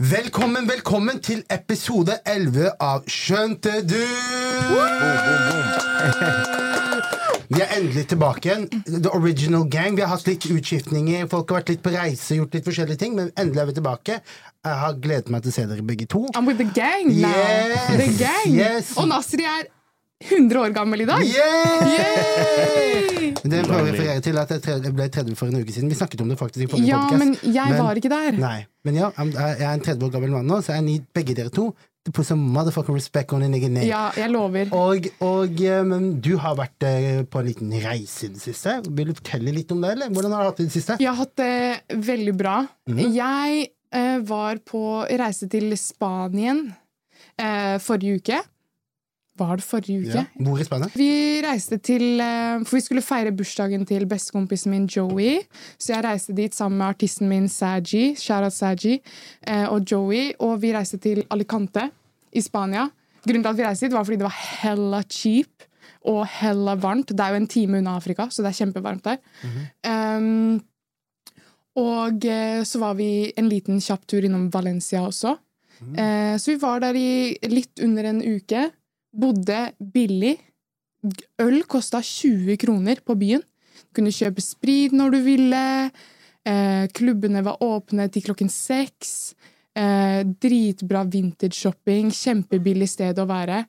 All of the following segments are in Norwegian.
Velkommen, velkommen til episode 11 av Skjønte du? Vi er endelig tilbake igjen. The original gang. Vi har hatt litt utskiftninger, folk har vært litt på reise, gjort litt forskjellige ting, men endelig er vi tilbake. Jeg har gledet meg til å se dere begge to. I'm with the gang now. Yes, The gang. yes. Og Nasri er 100 år gammel i dag. Yay! Yay! Det prøver å referere til at jeg ble 30 for en uke siden. Vi snakket om det faktisk i forrige Ja, podcast. men jeg var ikke der. Nei, men ja, jeg er en 30 år gammel mann nå, så jeg er begge dere to to put some motherfucking respect on a nigga name. Ja, jeg lover. Og, og eh, men du har vært eh, på en liten reise i det siste. Vil du fortelle litt om det? eller? Hvordan har du hatt det i det siste? Jeg har hatt det veldig bra. Mhm. Jeg eh, var på reise til Spanien eh, forrige uke. Var det forrige uke? Ja. Hvor i Spania? Vi reiste til eh, For vi skulle feire bursdagen til bestekompisen min Joey. Så jeg reiste dit sammen med artisten min Saji, Sharat Saji, og Joey. Og vi reiste til Alicante i Spania. Grunnen til at vi reiste dit, var fordi det var hella cheap og hella varmt. Det er jo en time unna Afrika, så det er kjempevarmt der. um, og eh, så var vi en liten kjapp tur innom Valencia også. Eh, så vi var der i litt under en uke. Bodde billig. Øl kosta 20 kroner på byen. Kunne kjøpe sprit når du ville. Eh, klubbene var åpne til klokken seks. Eh, dritbra vintage-shopping. Kjempebillig sted å være.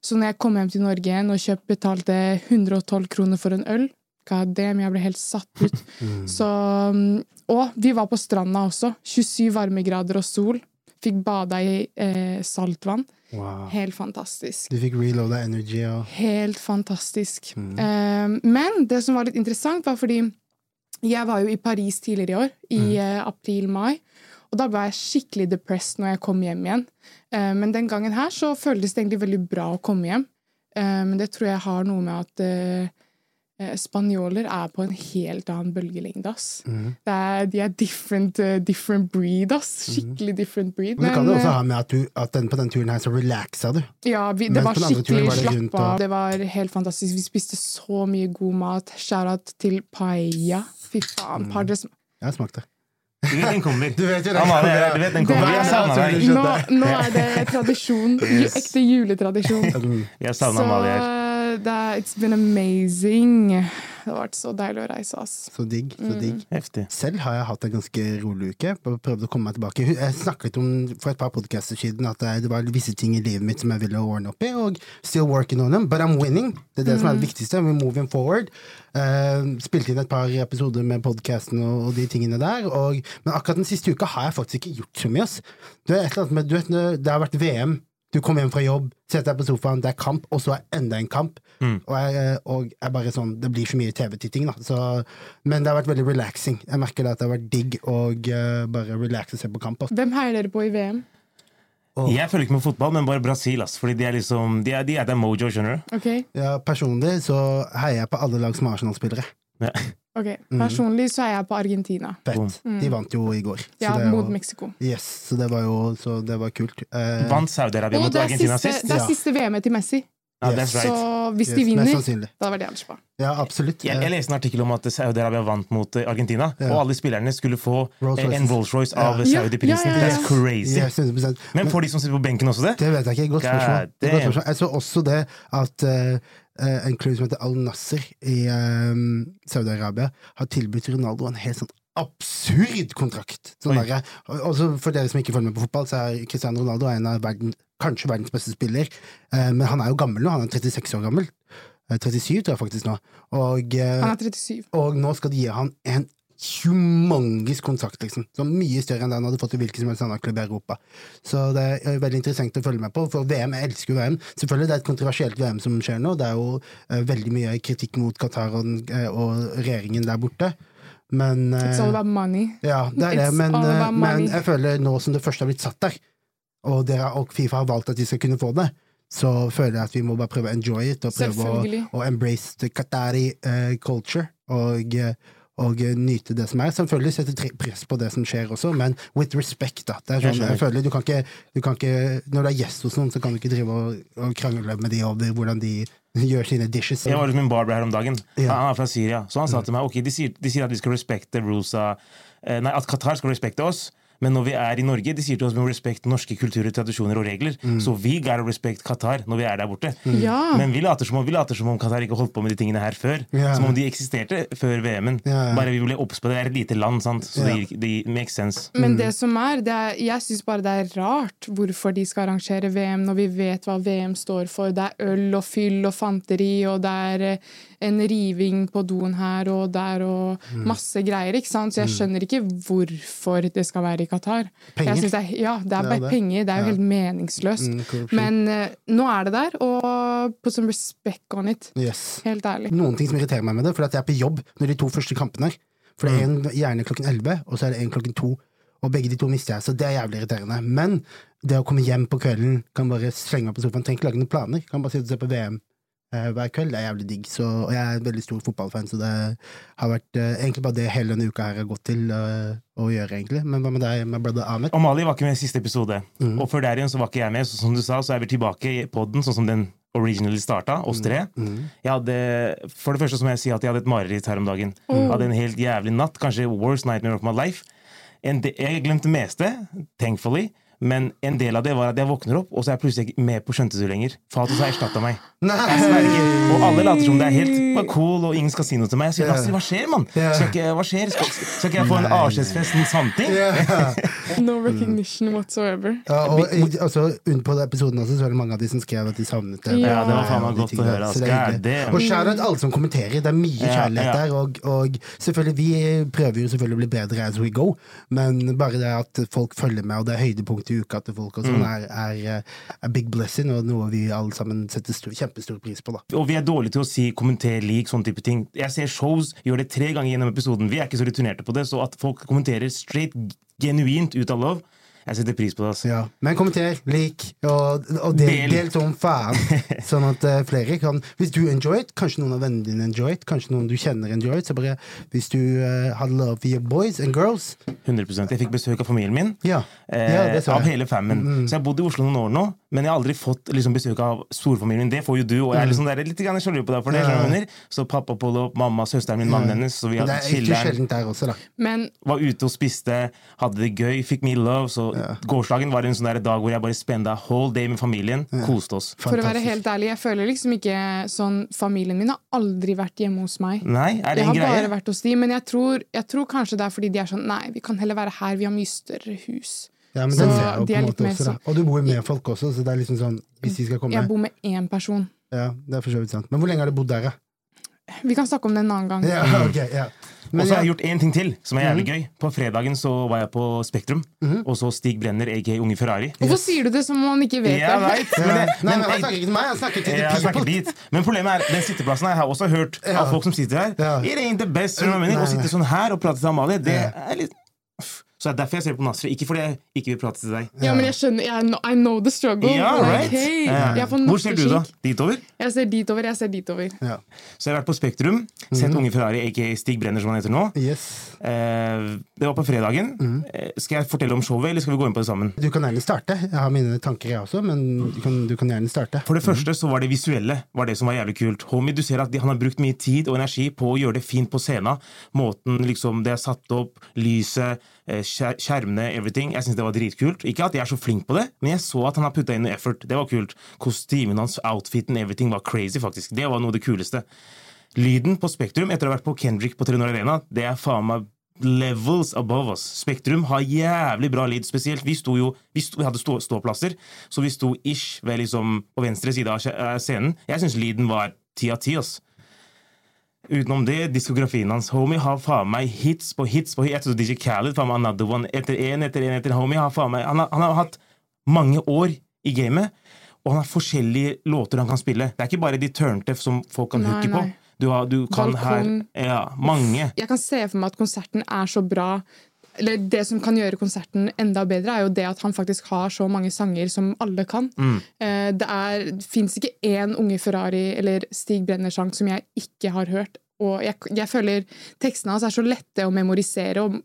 Så når jeg kom hjem til Norge igjen og kjøpt, betalte 112 kroner for en øl God damn, jeg ble helt satt ut. Så, mm, og vi var på stranda også. 27 varmegrader og sol. Fikk bada i eh, saltvann. Wow. Helt fantastisk. Du fikk reloada energy og Helt fantastisk. Eh, men det som var litt interessant, var fordi jeg var jo i Paris tidligere i år, i eh, april-mai. Og da ble jeg skikkelig depressed når jeg kom hjem igjen. Uh, men den gangen her så føltes det egentlig veldig bra å komme hjem. Uh, men det tror jeg har noe med at eh, spanjoler er på en helt annen bølgelengde, ass. Mm. Det er, de er different, eh, different breed, ass. Skikkelig different breed. Men det kan jo eh, også ha med at, du, at den, på den turen her så relaxa du. ja, vi, det Mens var den skikkelig slappa det av. og- Det var helt fantastisk. Vi spiste så mye god mat. Shout-out til paella. Fy faen. Mm. Jeg har smakt det. Du vet den kommer. Du vet jo det. Han har du vet den kommer. Det Jeg er- deg. nå, nå er det tradisjon. Yes. Ekte juletradisjon. Jeg Så savner Amalie. Det er, it's been amazing. Det har vært så deilig å reise, ass. Så digg. Mm. så digg. Heftig. Selv har jeg hatt en ganske rolig uke. og Prøvd å komme meg tilbake. Jeg snakket om for et par podcaster siden at det var visse ting i livet mitt som jeg ville ordne opp i, og still working on them, but I'm winning. Det er det som er det viktigste. We're moving forward. Uh, spilte inn et par episoder med podcasten og, og de tingene der, og, men akkurat den siste uka har jeg faktisk ikke gjort så mye. ass. Det, et eller annet med, du vet, det har vært VM. Du kommer hjem fra jobb, setter deg på sofaen, det er kamp, og så er enda en kamp. Og, jeg, og jeg bare sånn, Det blir for mye TV-titting, da. Så, men det har vært veldig relaxing. Jeg merker det at det har vært digg å uh, bare relaxe og se på kamp. Også. Hvem heier dere på i VM? Jeg følger ikke med fotball, men bare Brasil. Ass, fordi de er liksom De er, de er der mojo, skjønner du. Okay. Ja, personlig så heier jeg på alle lag som er Arsenal-spillere. Ja. ok. Personlig så er jeg på Argentina. Fett. De vant jo i går. Så Ja, det mot jo- Mexico. Yes, så det var jo så det var kult. Eh, Vant Saudi-Arabia mot Argentina siste, sist? det er Ja. siste VM-et til Messi. Ja, yes. right. Så hvis yes, de vinner, da var det bra. Ja, absolutt. Jeg, jeg leste en artikkel om at Saudi-Arabia vant mot eh, Argentina, Ja. og alle spillerne skulle få Rolls eh, en Rolls-Royce av Ja. Saudi-prisen. Ja, ja, ja, ja. That's crazy. yes, 100%. Men får de som sitter på benken også det? Det vet jeg ikke. Godt God spørsmål. Godt spørsmål. Jeg så også det at eh, eh, en klubb som heter Al Nasser i eh, Saudi-Arabia har tilbudt Ronaldo en helt sånn absurd kontrakt. Sånn Oi. også for dere som ikke følger med på fotball, så er Cristiano Ronaldo en av verden, kanskje verdens beste spiller. Eh, men han er jo gammel nå. Han er 36 år gammel. Eh, 37 tror jeg faktisk nå. Og, eh, Han er 37. og nå skal de gi han en humongous kontrakt, liksom. Så mye større enn det han hadde fått i hvilken som helst annen klubb i Europa. Så det er veldig interessant å følge med på, for VM, jeg elsker VM. Selvfølgelig det er et kontroversielt VM som skjer nå. Det er jo eh, veldig mye kritikk mot Qatar og, eh, og regjeringen der borte. Men eh, It's all about money. Ja, det er det, men, eh, men jeg føler nå som det første har blitt satt der, og, dere, og Fifa har valgt at de skal kunne få det, så føler jeg at vi må bare prøve å enjoy it, og prøve å, å embrace the Qatari uh, culture, og, eh, og eh, nyte det som er. Selvfølgelig sette press på det som skjer også, men with respect, da. Det er sånn, jeg føler du kan, ikke, du kan ikke Når du er gjest hos noen, så kan du ikke drive og, og krangle med de over hvordan de gjør sine dishes. Jeg var hos min barber her om dagen. Ja. Han er fra Syria. Så han sa til meg ok, de sier, de sier at vi skal respekte rules eh, Nei, at Qatar skal respekte oss. Men når vi er i Norge, de sier til oss med respekt norske kulturer, tradisjoner og regler. Så vi gotta respect Qatar når vi er der borte. Ja. Men vi later, som om, vi later som om Qatar ikke holdt på med de tingene her før. Yeah. Som om de eksisterte før VM-en. Ja. Bare vi ble obs på det. Er et lite land, sant? så yeah. det, det makes sense. Men det som er, det er jeg syns bare det er rart hvorfor de skal arrangere VM når vi vet hva VM står for. Det er øl og fyll og fanteri, og det er eh, en riving på doen her og der og Mm. masse greier. ikke sant? Så jeg skjønner ikke hvorfor det skal være i Qatar. Penger. Jeg synes det er, ja, det er Det er bare det. penger. Det er jo Ja. helt meningsløst. Mm. Men uh, nå er det der, og put some respect on it. Yes. Helt ærlig. noen ting som irriterer meg med det, for at jeg er på jobb når de to første kampene er. For det er en gjerne klokken 11, og så er det en klokken to. Og begge de to mister jeg, så det er jævlig irriterende. Men det å komme hjem på kvelden, kan bare slenge meg på sofaen, ikke lage noen planer, kan bare sitte og se på VM hver kveld, det er jævlig digg. Så, og jeg er en veldig stor fotballfan, så det har vært eh, egentlig bare det hele denne uka her har gått til eh, å gjøre, egentlig. Men hva med deg, med brother Ahmed? Amalie var ikke med i siste episode. Mm. Og før der igjen så var ikke jeg med. Så som du sa, så er vi tilbake i podden sånn som den originally starta, oss tre. Mm. Jeg hadde, for det første så må jeg si at jeg hadde et mareritt her om dagen. Jeg hadde en helt jævlig natt. Kanskje worst nightmare of my life. En jeg glemte meste, thankfully. Men en del av det var at jeg våkner opp, og så er jeg plutselig ikke med på Skjøntetur du lenger. Fatos har erstatta meg. Jeg sverger. Og alle later som det er helt bare cool, og ingen skal si noe til meg. Jeg sier, Astrid, hva skjer, mann? Ja. Skal, ikke, hva skjer? Skal, skal ikke jeg få en avskjedsfest samtidig? No recognition whatsoever. Ja, og altså, på episoden også, så var det mange av de som skrev at de savnet det. Ja, det var faen meg godt å høre, Så det er det. Og out alle som kommenterer. Det er mye Ja, kjærlighet ja. der. Og, og selvfølgelig, vi prøver jo selvfølgelig å bli bedre as we go, men bare det at folk følger med, og det er høydepunkt i uka til folk, og sånn, Mm. er, er, er big blessing, og noe vi alle sammen setter stor, kjempestor pris på. da. Og vi er dårlige til å si kommenter, lik, sånne type ting. Jeg ser shows, gjør det tre ganger gjennom episoden. Vi er ikke så returnerte på det, så at folk kommenterer straight, genuint ut av love, jeg setter pris på det. Altså. Ja. Men kommenter, lik, og, og del, Del. del som faen. Sånn at uh, flere kan Hvis du enjoy it, kanskje noen av vennene dine enjoy it, kanskje noen du kjenner enjoy it, så bare Hvis du uh, har love for your boys and girls 100 Jeg fikk besøk av familien min. Ja, Eh, ja det så av hele hele Mm. Så jeg har bodd i Oslo noen år nå, men jeg har aldri fått liksom, besøk av storfamilien. Det får jo du, og jeg er liksom der, litt sjalu på deg for det. Ja. jeg? Så pappa opp, mamma, søsteren min, mannen hennes. Så vi hadde det er ikke chiller'n. sjeldent der også, da. Men Var ute og spiste, hadde det gøy, fikk mye love. Så gårsdagen var en sånn der dag hvor jeg bare spenda whole day med familien. Koste oss. for å være helt ærlig, jeg føler liksom ikke sånn Familien min har aldri vært hjemme hos meg. Nei, er det Jeg en har bare vært hos de, men jeg tror, jeg tror kanskje det er fordi de er sånn Nei, vi kan heller være her, vi har mye større hus. Ja, men Så det ser jeg jo på en måte også, da. sånn- Og du bor jo med folk også, så det er liksom sånn Hvis de skal komme Jeg bor med én person. Ja, det er for så vidt sant. Men hvor lenge har du bodd der, da? Vi kan snakke om det en annen gang. Ja, ok, ja. Og så har jeg gjort én ting til, som er Mhm. jævlig gøy. På fredagen så var jeg på Spektrum, og så Stig Brenner, aka Unge Ferrari. Hvorfor sier du det som om man ikke vet Jeg det? Nei, men han snakker ikke til meg, han snakker til jeg snakker dit. Men problemet er, den sitteplassen her har også hørt av folk som sitter her. It ain't the best. jeg mener? Nei, Å sitte sånn her og prate til Amalie, det er litt Så det er derfor jeg ser på Nasri. Ikke fordi jeg ikke vil prate til deg. Ja, men jeg skjønner, jeg, know- I know the struggle. Ja, right? okay. Ja. Jeg Hvor ser du, da? Dit Ditover? Jeg ser ditover, jeg ser ditover. Ja. Så jeg har vært på Spektrum, sett mm. Unge Ferrari, aka Stig Brenner, som han heter nå. Yes. Eh, det var på fredagen. Mhm. Eh, skal jeg fortelle om showet, eller skal vi gå inn på det sammen? Du kan gjerne starte. Jeg har mine tanker, jeg også, men du kan, du kan gjerne starte. For det første så var det visuelle var det som var jævlig kult. Homie, du ser at de, Han har brukt mye tid og energi på å gjøre det fint på scenen. Måten liksom det er satt opp, lyset, skjermene, everything. Jeg syns det var dritkult. Ikke at jeg er så flink på det, men jeg så at han har putta inn noe effort. Det var kult. Kostymen hans, outfiten, everything var crazy, faktisk. Det var noe av det kuleste. Lyden på Spektrum, etter å ha vært på Kendrick på Telenor Arena, det er faen meg levels above us. Spektrum har jævlig bra lyd, spesielt. Vi jo, vi, sto, vi hadde stå, ståplasser, så vi sto ish ved liksom på venstre side av eh, scenen. Jeg syns lyden var ti av ti, ass. Utenom det, diskografien hans. Homie har faen meg hits på hits på hits. Jeg DJ Khaled, faen meg another one, etter én etter én etter Homie har faen meg han har, han har hatt mange år i gamet, og han har forskjellige låter han kan spille. Det er ikke bare de turnteff som folk kan hooke på. Du, har, du kan Balkon. her Ja, mange. Jeg kan se for meg at konserten er så bra eller Det som kan gjøre konserten enda bedre, er jo det at han faktisk har så mange sanger som alle kan. Mm. Eh, Det, er- det fins ikke én Unge Ferrari eller Stig Brenner-sang som jeg ikke har hørt. Og jeg, jeg føler tekstene hans er så lette å memorisere. og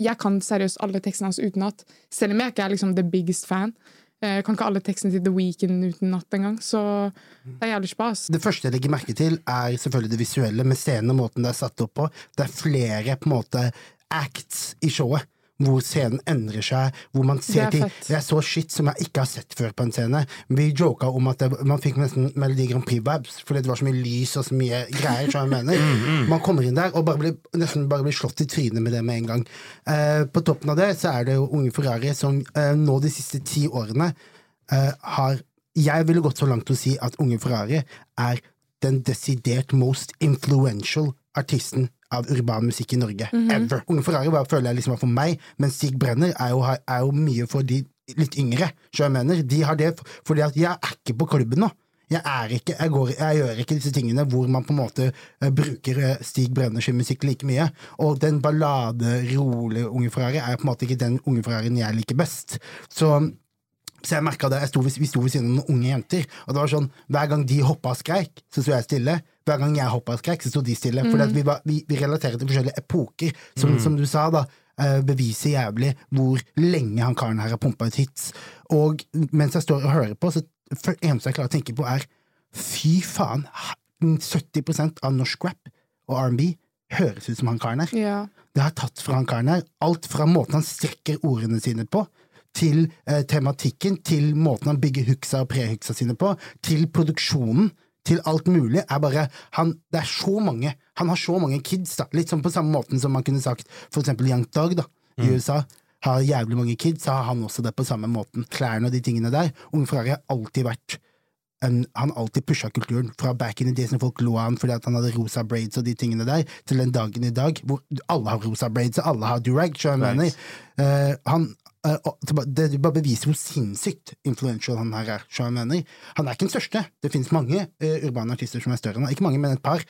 Jeg kan seriøst alle tekstene hans utenat. Selv om jeg ikke er liksom the biggest fan. Eh, Jeg kan ikke alle tekstene til The Weeknd utenat engang. Så det er jævlig spas. Det første jeg legger merke til, er selvfølgelig det visuelle, med scenen og måten det er satt opp på. Det er flere på en måte acts i showet. Hvor scenen endrer seg, hvor man ser Det er ting. fett. Jeg så shit som jeg ikke har sett før på en scene. Vi joka om at det, man fikk nesten Melodi Grand Prix-vibes, fordi det var så mye lys og så mye greier. Så jeg mener. Man kommer inn der og bare blir, nesten bare blir slått i trynet med det med en gang. Eh, på toppen av det så er det jo Unge Ferrari som eh, nå de siste ti årene eh, har Jeg ville gått så langt til å si at Unge Ferrari er den desidert most influential artisten av urban musikk i Norge. Ever. Unge Ferrari bare føler jeg liksom var for meg, men Stig Brenner er jo, er jo mye for de litt yngre. Så jeg mener, de har det fordi at jeg er ikke på klubben nå. Jeg, er ikke, jeg, går, jeg gjør ikke disse tingene hvor man på en måte eh, bruker eh, Stig Brenners musikk like mye. Og den ballade, rolige Unge Ferrari er på en måte ikke den Unge Ferrarien jeg liker best. Så så jeg merket det, jeg sto Vi sto ved siden av noen unge jenter, og det var sånn, hver gang de hoppa og skreik, så sto jeg stille. Hver gang jeg hoppa og skreik, så sto de stille. For vi, vi, vi relaterer til forskjellige epoker, som, som du sa, da. eh, beviser jævlig hvor lenge han karen her har pumpa ut hits. Og mens jeg står og hører på, så det eneste jeg klarer å tenke på, er fy faen, 70% av norsk rap og R&B høres ut som han karen her. Ja. Det har tatt fra han karen her. Alt fra måten han strekker ordene sine på, til eh, tematikken, til måten han bygger hooksa og prehooksa sine på, til produksjonen, til alt mulig, er bare han, Det er så mange. Han har så mange kids, da. Litt sånn på samme måten som man kunne sagt for eksempel Young Dog, da, i USA. Har jævlig mange kids, så har han også det på samme måten. Klærne og de tingene der. Unge Ferrari har alltid vært en, han alltid pusha kulturen, fra back in the days når folk lo av han fordi at han hadde rosa braids og de tingene der, til den dagen i dag hvor alle har rosa braids og alle har durag, Right. Eh, han, det bare- beviser hvor sinnssykt influential han her er, så jeg mener. Han er ikke den største, det finnes mange eh, urbane artister som er større enn han, ikke mange, men et par.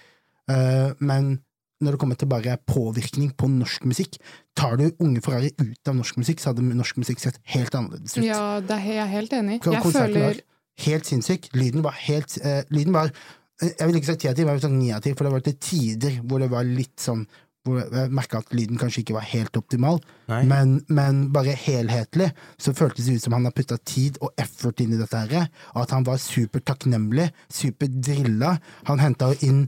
Eh, men når det kommer til bare påvirkning på norsk musikk, tar du Unge Ferrari ut av norsk musikk, så hadde norsk musikk sett helt annerledes ut. ja, det er, jeg er helt enig. Jeg føler helt sinnssyk. Lyden var helt eh, Lyden var eh, Jeg vil ikke si men jeg vil si av for det var til tider hvor det var litt sånn hvor jeg merka at lyden kanskje ikke var helt optimal, men, men bare helhetlig så føltes det ut som han har putta tid og effort inn i dette her, og at han var super takknemlig, super drilla. Han henta jo inn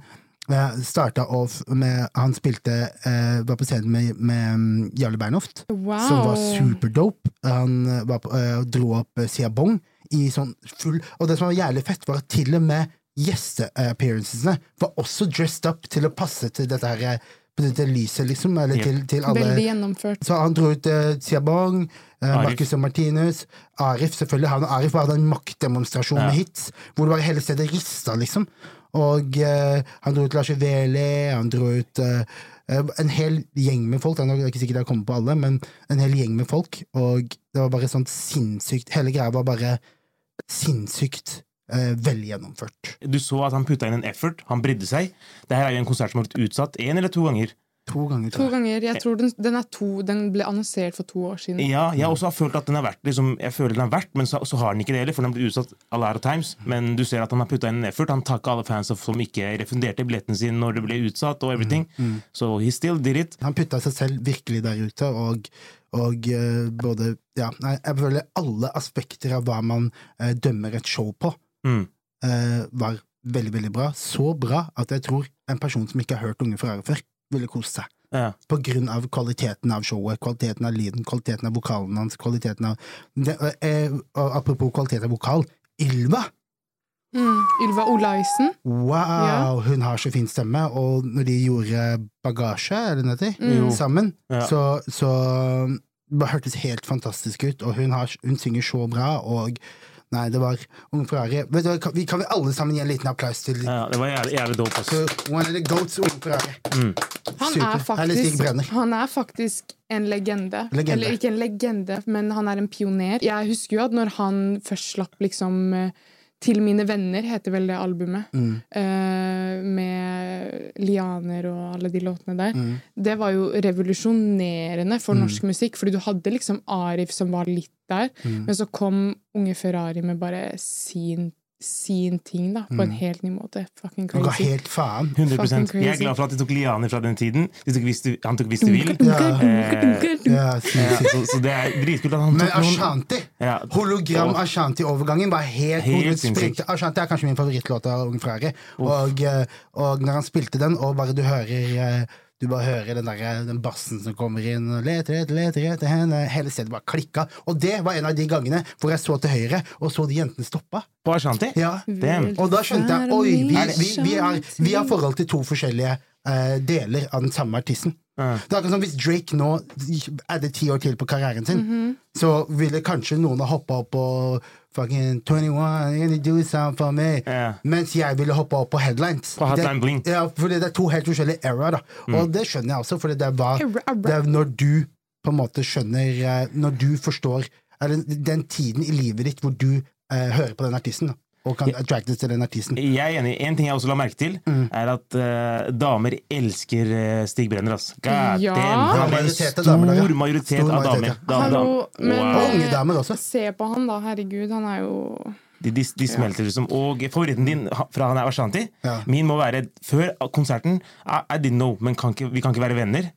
eh, Starta off med Han spilte eh, Var på scenen med, med mm, Jarle Bernhoft Wow. som var superdope. Han eh, var på, eh, dro opp uh, Siabong i sånn full Og det som var jævlig fett, var at til og med gjesteappearancene var også dressed up til å passe til dette her eh, på dette lyset, liksom, eller Yep. til, til alle Veldig gjennomført. så han dro ut uh, Siabong, uh, Marcus og Martinus, Arif selvfølgelig. Han og Arif hadde en maktdemonstrasjon Ja. med hits, hvor det bare hele stedet rista, liksom. Og eh, han dro ut Lars Veli, han dro ut eh, eh, en hel gjeng med folk. Det er ikke sikkert jeg kommer på alle, men en hel gjeng med folk. Og det var bare sånn sinnssykt Hele greia var bare sinnssykt uh, velgjennomført. Du så at han putta inn en effort. Han brydde seg. Dette er jo en konsert som har blitt utsatt én eller to ganger. To ganger, To ganger. Jeg tror den, den er to. Den ble annonsert for to år siden. Ja, jeg også har følt at den har vært liksom, Jeg føler den har vært, men så, så har den ikke det heller, for den ble utsatt a lot of times. Men du ser at han har putta inn en effort. Han takka alle fans som ikke refunderte billetten sin når det ble utsatt, og everything. Så he still did it. Han putta seg selv virkelig der ute, og, og uh, både Ja, jeg føler alle aspekter av hva man uh, dømmer et show på, Mm. eh, var veldig, veldig bra. Så bra at jeg tror en person som ikke har hørt Unge Ferrari før, ville kost seg. Ja. På grunn av kvaliteten av showet, kvaliteten av lyden, kvaliteten av vokalen hans, kvaliteten av det, eh, og Apropos kvalitet av vokal, Ylva! Mm. Ylva Olaisen. Wow, Ja. hun har så fin stemme, og når de gjorde Bagasje, er det den heter, Mm. sammen, Ja. så, så det hørtes helt fantastisk ut, og hun, har, hun synger så bra, og nei, det var Ung Ferrari. Vet du, hva, kan- vi kan vel alle sammen gi en liten applaus til ja, det var jævlig, jævlig dope. ass. one of the goats, Ung Ferrari. Han er, faktisk, han er faktisk en legende. Legende. Eller ikke en legende, men han er en pioner. Jeg husker jo at når han først slapp liksom eh, Til mine venner heter vel det albumet. Mm. eh, med lianer og alle de låtene der. Mm. Det var jo revolusjonerende for norsk musikk, fordi du hadde liksom Arif som var litt der, Mm. men så kom Unge Ferrari med bare sin, sin ting, da, på en helt ny måte. Fucking Han ga helt faen. 100 Fucking Jeg er glad for at de tok lianer fra den tiden. De tok hvis han tok hvis du vil. Ja. Ja, Ja, så, så det er dritkult at han Men tok noen Ashanti Ja. Hologram Ashanti-overgangen var helt, Helt sinnssyk. Ashanti er kanskje min favorittlåt av Ung Frere. Og, eh, og når han spilte den, og bare du hører eh, du bare hører den, der, den bassen som kommer inn, og leter etter, leter etter henne. Hele stedet bare klikka. Og det var en av de gangene hvor jeg så til høyre, og så de jentene stoppa. på Ashanti. Ja. Damn. Og da skjønte jeg oi, vi, vi, vi, har, vi har forhold til to forskjellige uh, deler av den samme artisten. Ja. Det er akkurat som Hvis Drake nå adder ti år til på karrieren sin, så ville kanskje noen ha hoppa opp på fucking 21, you're gonna do something for me. yeah. Mens jeg ville hoppa opp på headlines. På Hotline Det- Ja, fordi det er to helt forskjellige era, da. Og det skjønner jeg også, fordi det er, det er når du på en måte skjønner eh, Når du forstår Eller den tiden i livet ditt hvor du eh, hører på den artisten, da, og kan attractes til den artisten. Jeg er enig. En ting jeg også la merke til, Mm. er at uh, damer elsker uh, Stig Brenner. ass. God Ja. Han er en majoritet av stor damer ja. majoritet Stor av damer. ja. Hallo, men Wow. Unge damer også. Se på han, da. Herregud, han er jo De, de, de smelter liksom. Og favoritten din fra han er Ashanti. Ja. Min må være før konserten I, I didn't know, men kan ikke, vi kan ikke være venner.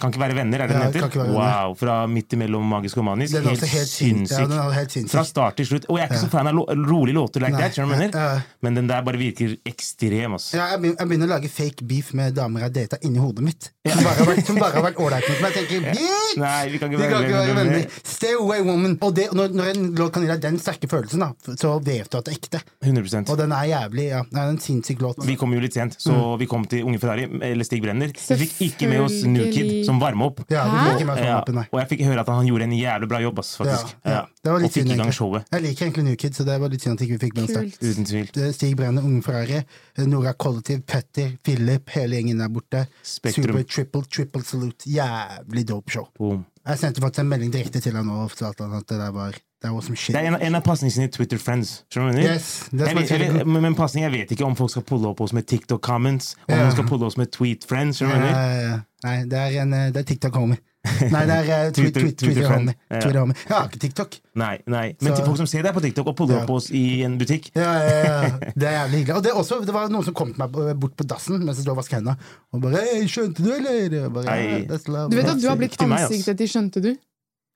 Kan ikke være venner, er det Ja, den heter? Wow, Fra midt imellom Magisk og Manisk. Den er Helt helt sinnssyk. Ja, den helt sinnssyk. Fra start til slutt. Og jeg er ikke så fan av lo rolige låter, like Nei, that, skjønner du jeg ja, ja. mener? men den der bare virker ekstrem. ass. Ja, jeg begynner, jeg begynner å lage fake beef med damer jeg data inni hodet mitt. Som bare har vært, som bare har vært ålreit mot meg. Jeg tenker, bitch! Nei, vi kan ikke være kan ikke være venner. venner. Stay away, woman. Og det, når, når en låt kan gi deg den sterke følelsen, da, så vet du at det er ekte. 100% Og den er jævlig ja, Det er en sinnssyk låt. Vi kom jo litt sent, så Mm. vi kom til Unge Ferrari, eller Stig Brenner. Vi fikk ikke med oss New Kid. Som varme opp. Ja, du Hæ? meg Ja, oppe, nei. og jeg fikk høre at han gjorde en jævlig bra jobb, ass, faktisk. ja. Ja. Det var Og fikk synd, i gang showet. Jeg liker egentlig New Kid, så det var litt synd at ikke vi fikk. Uten tvil. Stig Brenne, Unge Ferrari, Nora Kollektiv, Petter, Philip, hele gjengen der borte. Spektrum. Super triple, triple salute. Jævlig dope show. Boom. Jeg sendte faktisk en melding direkte til han og sa han- at det der var Det was some shit. Det er en, en av pasningene sine i Twitter Friends. Skjønner du jeg? Yes, that's Jeg vet, jeg men men pasning, jeg vet ikke om folk skal pulle opp oss med TikTok comments, om yeah. de skal pulle oss med tweet friends. Skjønner du jeg mener? Eh, nei, det er, en, eh, det er TikTok-homie. Nei, det er uh, twi- Twitter- Twitter. Twitter-homie. Ja. Twitter-homie. Jeg har ikke TikTok. Nei, nei. Men Så- til folk som ser deg på TikTok og puller Ja. opp oss i en butikk Ja, ja, ja. Det er jævlig hyggelig. Og det, er også, det var noen som kom til meg bort på dassen mens jeg sto og vasket hendene, og bare 'Skjønte du, eller?' Bare. «Ja, that's love». Du vet at du har blitt ansiktet til Skjønte du?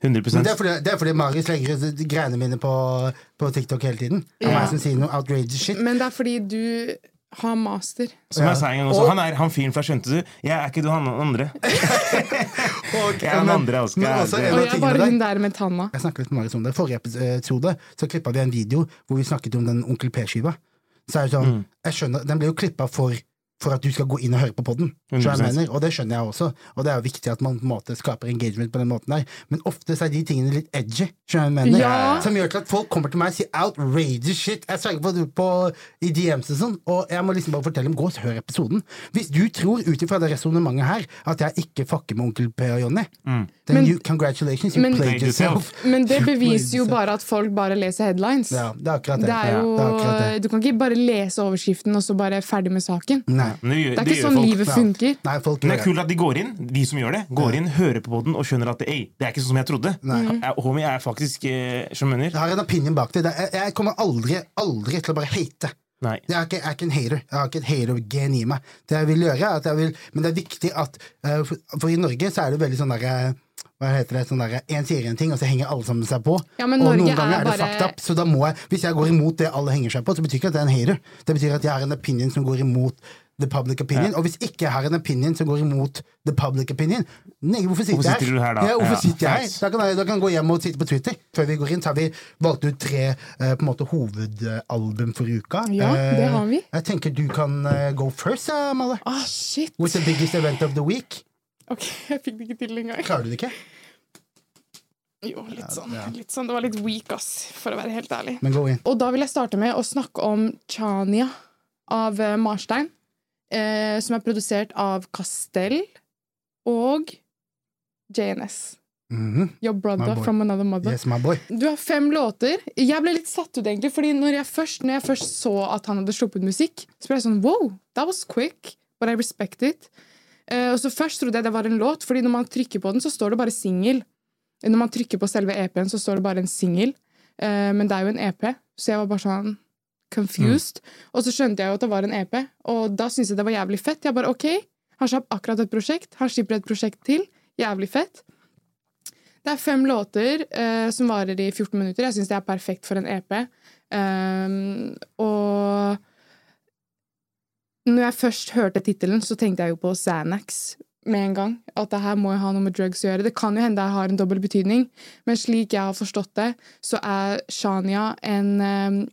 100 Men det er fordi, det er fordi Marius legger ut greiene mine på, på TikTok hele tiden. Og er meg som sier noe outrageous shit. Men det er fordi du har master. Som jeg sa en gang også, Og- han er han fyren fra Skjønte du? Jeg er ikke du han andre. okay, Jeg er han andre, også. men også en Og jeg er bare hun der med tanna. Jeg snakket litt med Marius om det. Forrige episode så klippa vi en video hvor vi snakket om den Onkel P-skiva. Så er det sånn, Mm. jeg skjønner, Den ble jo klippa for, for at du skal gå inn og høre på podden. Og det skjønner jeg også. Og det er jo viktig at man på en måte skaper engagement på den måten der. Men ofte så er de tingene litt edgy. Skjønner jeg mener? Ja. Som gjør til at folk kommer til meg og sier outrageous shit. Jeg sverger på, på i DMs og sånn, og jeg må liksom bare fortelle dem gå og hør episoden. Hvis du tror ut ifra det resonnementet her at jeg ikke fucker med Onkel P og Jonny, then Men- you, congratulations, you men- played yourself. Men det beviser jo bare at folk bare leser headlines. Ja, det er akkurat det. Det er Ja, jo, det er akkurat det. Du kan ikke bare lese overskriften og så bare ferdig med saken. Nei. Men det, Det er ikke sånn folk. livet funker. Nei, folk Men det er kult at de går inn, de som gjør det, går inn, hører på den og skjønner at ei, det er ikke sånn som jeg trodde. Nei. Jeg- Homie er faktisk eh, som mener. Jeg har en opinion bak det. jeg kommer aldri, aldri til å bare hate. Nei. Jeg er, ikke, jeg er ikke en hater. Jeg har ikke et hater-gen i meg. Det jeg vil gjøre, er at jeg vil Men det er viktig at eh, for, for i Norge så er det veldig sånn derre hva heter det, sånn der, En sier en ting, og så henger alle sammen seg på. Ja, men og Norge noen ganger er er det bare- fucked up. Så da må jeg, hvis jeg går imot det alle henger seg på, så betyr ikke at jeg er en hater. Det betyr at jeg har en opinion som går imot the public opinion. Og hvis ikke jeg har en opinion som går imot the public opinion, nei, hvorfor sitter, Hvorfor sitter du her da? Ja, hvorfor Ja, sitter jeg her? Da kan jeg, da kan jeg gå hjem og sitte på Twitter. Før vi går inn, så har vi valgt ut tre uh, på en måte hovedalbum for uka. Ja, det Eh, har vi. Jeg tenker du kan uh, go first, ja, Malle. Ah, shit! With the biggest event of the week? Ok, jeg fikk det ikke til engang. Klarer du det ikke? Jo, litt sånn. litt sånn. Det var litt weak, ass, for å være helt ærlig. Men gå inn. Og da vil jeg starte med å snakke om Chania av Marstein. Eh, som er produsert av Castell og JNS. Mhm. Your brother from another mother. Yes, my boy. Du har fem låter. Jeg ble litt satt ut, egentlig. Fordi når jeg først, når jeg først så at han hadde sluppet musikk, så ble jeg sånn wow, that was quick, but I respect it. Eh, og så Først trodde jeg det var en låt, Fordi når man trykker på den, så står det bare singel. Når man trykker på selve EP-en, så står det bare en singel. Eh, men det er jo en EP, så jeg var bare sånn confused. Og så skjønte jeg jo at det var en EP, og da syntes jeg det var jævlig fett. Jeg bare, ok, Han slapp akkurat et prosjekt, han slipper et prosjekt til. Jævlig fett. Det er fem låter eh, som varer i 14 minutter. Jeg syns det er perfekt for en EP. Um, og når jeg først hørte tittelen, så tenkte jeg jo på Xanax med en gang. At det her må jo ha noe med drugs å gjøre. Det kan jo hende det har en dobbel betydning, men slik jeg har forstått det, så er Shania en, ehm, et,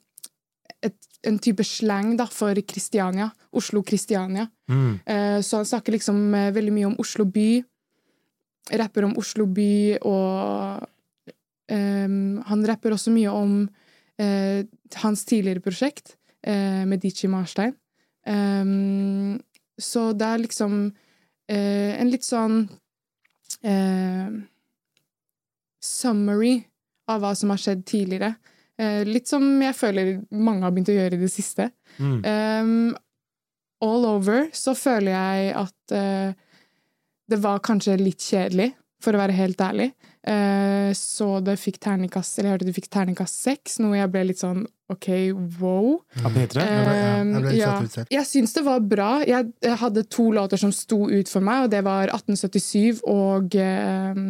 en type slang da, for Kristiania. Oslo-Kristiania. Mm. Eh, Så han snakker liksom eh, veldig mye om Oslo by. Rapper om Oslo by, og um, han rapper også mye om uh, hans tidligere prosjekt uh, med Dichi Marstein. Um, så det er liksom uh, en litt sånn summary av hva som har skjedd tidligere. Eh, litt som jeg føler mange har begynt å gjøre i det siste. Mm. Um, all over så føler jeg at uh, det var kanskje litt kjedelig, for å være helt ærlig. Uh, så det fikk terningkast Eller jeg hørte det fikk terningkast seks, noe jeg ble litt sånn OK, wow. Av P3? Jeg ble- ja, jeg ja. Jeg syns det var bra. Jeg, jeg hadde to låter som sto ut for meg, og det var 1877 og eh,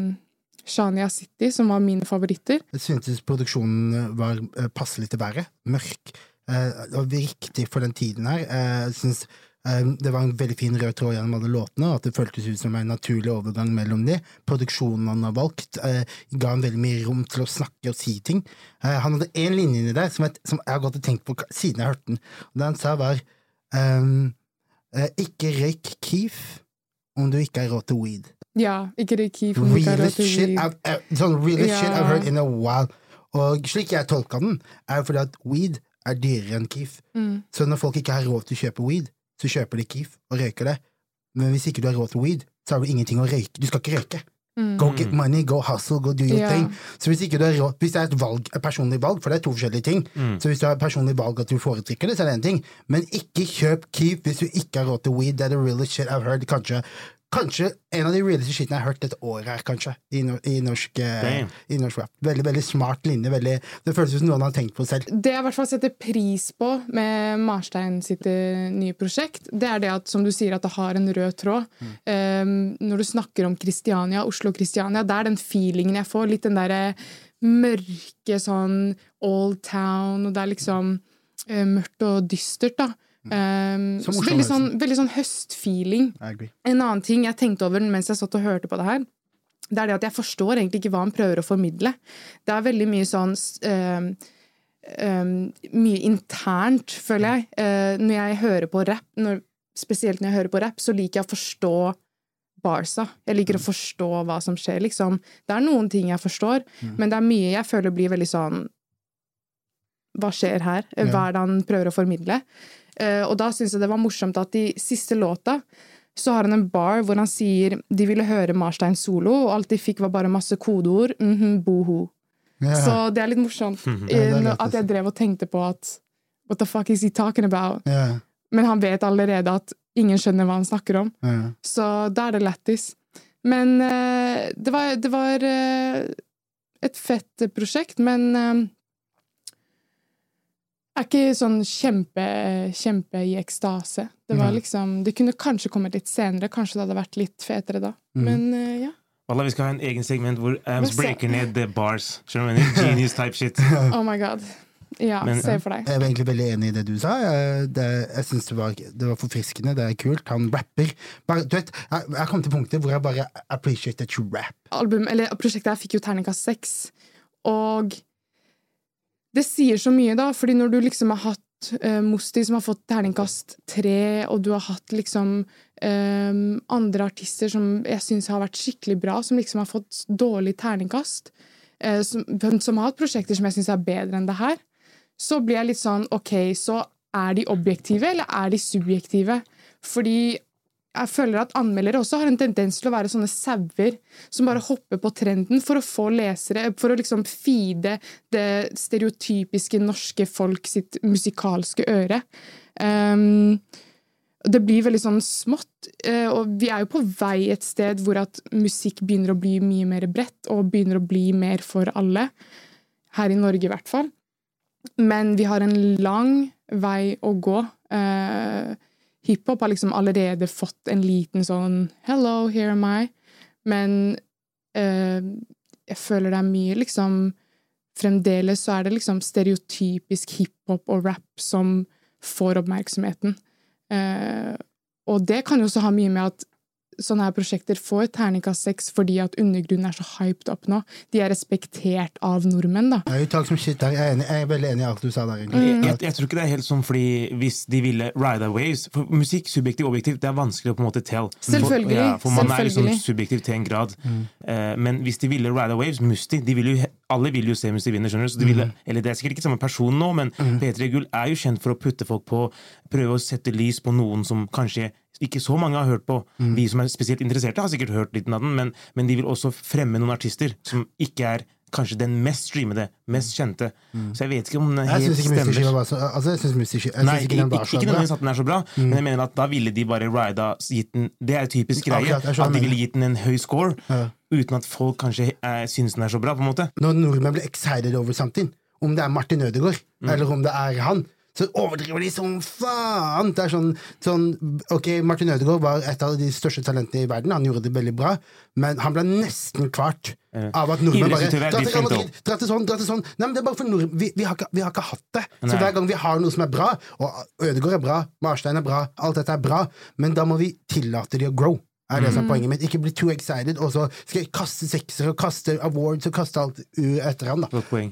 Shania City, som var mine favoritter. Jeg syntes produksjonen var eh, passelig til været. Mørk. Eh, Det var riktig for den tiden her. Eh, Jeg synes det var en veldig fin rød tråd gjennom alle låtene, og at det føltes ut som en naturlig overgang mellom de. Produksjonen han har valgt, eh, ga han veldig mye rom til å snakke og si ting. Han hadde én linje inni der som som jeg har gått og tenkt på siden jeg hørte den. Det han sa, var ehm, eh, Ikke røyk Keef om du ikke har råd til weed. Ja, ikke Keef om du ikke har råd til weed. I've, eh, sånn really Ja. shit I've heard in a while. Og slik jeg tolka den, er jo fordi at weed er dyrere enn Keef. Mm. Så når folk ikke har råd til å kjøpe weed, så kjøper de Keef og røyker det. Men hvis ikke du har råd til weed, så har du ingenting å røyke. Du skal ikke røyke. Mm. Go get money, go hustle, go do your yeah. thing. Så hvis ikke du har råd, hvis det er et valg, et personlig valg, for det er to forskjellige ting, Mm. så hvis du har et personlig valg at du foretrekker det, så er det én ting. Men ikke kjøp keep hvis du ikke har råd til weed. Det er the realest shit I've heard. Kanskje, kanskje en av de realeste shitene jeg har hørt dette året her, kanskje, i, no, i, norsk, eh, i norsk rap. Veldig, veldig smart linje. Veldig, det føles som noen har tenkt på selv. Det jeg i hvert fall setter pris på med Marstein sitt eh, nye prosjekt, det er det at som du sier, at det har en rød tråd. Um, når du snakker om Kristiania, Oslo-Kristiania, det er den feelingen jeg får. Litt den derre mørke sånn old town, og det er liksom uh, mørkt og dystert, da. Um, så veldig, sånn, veldig sånn høstfeeling. En annen ting jeg tenkte over mens jeg satt og hørte på det her, det er det at jeg forstår egentlig ikke hva han prøver å formidle. Det er veldig mye sånn um, øhm, Mye internt, føler jeg. Uh, når jeg hører på rap, når, spesielt når jeg hører på rap, så liker jeg å forstå barsa. Jeg liker å forstå hva som skjer, liksom. Det er noen ting jeg forstår, men det er mye jeg føler blir veldig sånn Hva skjer her? Hva er det han prøver å formidle? Eh, og da syns jeg det var morsomt at i siste låta så har han en bar hvor han sier de ville høre Marstein solo, og alt de fikk var bare masse kodeord. Mhm, boho. Yeah. Så det er litt morsomt Ja, det er eh, at jeg drev og tenkte på at What the fuck is he talking about? Yeah. Men han vet allerede at ingen skjønner hva han snakker om. Yeah. Så da er det lættis. Men uh, det var, det var uh, et fett prosjekt, men eh, er ikke sånn kjempe, kjempe i ekstase. Det var liksom Det kunne kanskje kommet litt senere. Kanskje det hadde vært litt fetere da. Mm. Men uh, ja. Wallah, vi skal ha en egen segment hvor Ams breaker ned the bars. Skjønner du? Genius type shit. Oh my god. Ja, Men- se for deg. Jeg var egentlig veldig enig i det du sa. Jeg, det, jeg synes det var, det var forfriskende, det er kult. Han rapper. Bare, du vet, jeg, jeg kom til punktet hvor jeg bare appreciate that you rap. album, eller prosjektet her fikk jo terningkast seks. Og det sier så mye, da, fordi når du liksom har hatt eh, Mosti som har fått terningkast tre, og du har hatt liksom eh, andre artister som jeg syns har vært skikkelig bra, som liksom har fått dårlig terningkast, eh, som, som har hatt prosjekter som jeg syns er bedre enn det her, så blir jeg litt sånn OK, så er de objektive, eller er de subjektive? Fordi jeg føler at anmeldere også har en tendens til å være sånne sauer som bare hopper på trenden for å få lesere, for å liksom feede det stereotypiske norske folk sitt musikalske øre. Um, det blir veldig sånn smått, eh, og vi er jo på vei et sted hvor at musikk begynner å bli mye mer bredt, og begynner å bli mer for alle. Her i Norge, i hvert fall. Men vi har en lang vei å gå. Uh, hiphop har liksom allerede fått en liten sånn 'hello, here am I', men uh, jeg føler det er mye liksom Fremdeles så er det liksom stereotypisk hiphop og rap som får oppmerksomheten. Uh, og det kan jo også ha mye med at sånne her prosjekter får terningkast seks fordi at undergrunnen er så hyped opp nå. De er respektert av nordmenn, da. Jeg er, som shit. Jeg er, enig, jeg er veldig enig i alt du sa der. egentlig. Jeg, jeg, jeg tror ikke det er helt sånn fordi hvis de ville ride waves For musikk, subjektiv og objektivt, det er vanskelig å på en måte tell. Selvfølgelig. For, ja, for man er liksom subjektiv til en grad. Eh, men hvis de ville ride waves, Musti de ville jo, Alle vil jo se Musti vinne, skjønner du. Så de ville, eller det er sikkert ikke samme person nå, men P3 Gull er jo kjent for å putte folk på Prøve å sette lys på noen som kanskje ikke så mange har hørt på. Vi som er spesielt interesserte, har sikkert hørt litt av den, men, men de vil også fremme noen artister som ikke er kanskje den mest streamede, mest kjente. Så jeg vet ikke om den Jeg helt ikke stemmer. var så Altså, jeg Mystic jeg Nei, ikke, ikke ikke, nødvendigvis at den er så bra, men jeg mener at da ville de bare rida gitt den Det er typisk greie. Akkurat, At de ville gitt den en høy score, Ja. uten at folk kanskje eh, syns den er så bra. på en måte Når nordmenn blir excited over something, om det er Martin Ødegaard, Mm. eller om det er han, så overdriver de som faen! Det er sånn, sånn Ok, Martin Ødegaard var et av de største talentene i verden, han gjorde det veldig bra, men han ble nesten kvart av at nordmenn bare Idrettsutøver Dra til Madrid, dra til sånn, dra til sånn. Nei, men det er bare for nordmenn. Vi, vi, har ikke, vi har ikke hatt det. Så Nei. hver gang vi har noe som er bra, og Ødegaard er bra, Marstein er bra, alt dette er bra, men da må vi tillate de å grow. Er det som er poenget mitt. Ikke bli too excited, og så skal jeg kaste sekser og kaste awards og kaste alt u- etter han. da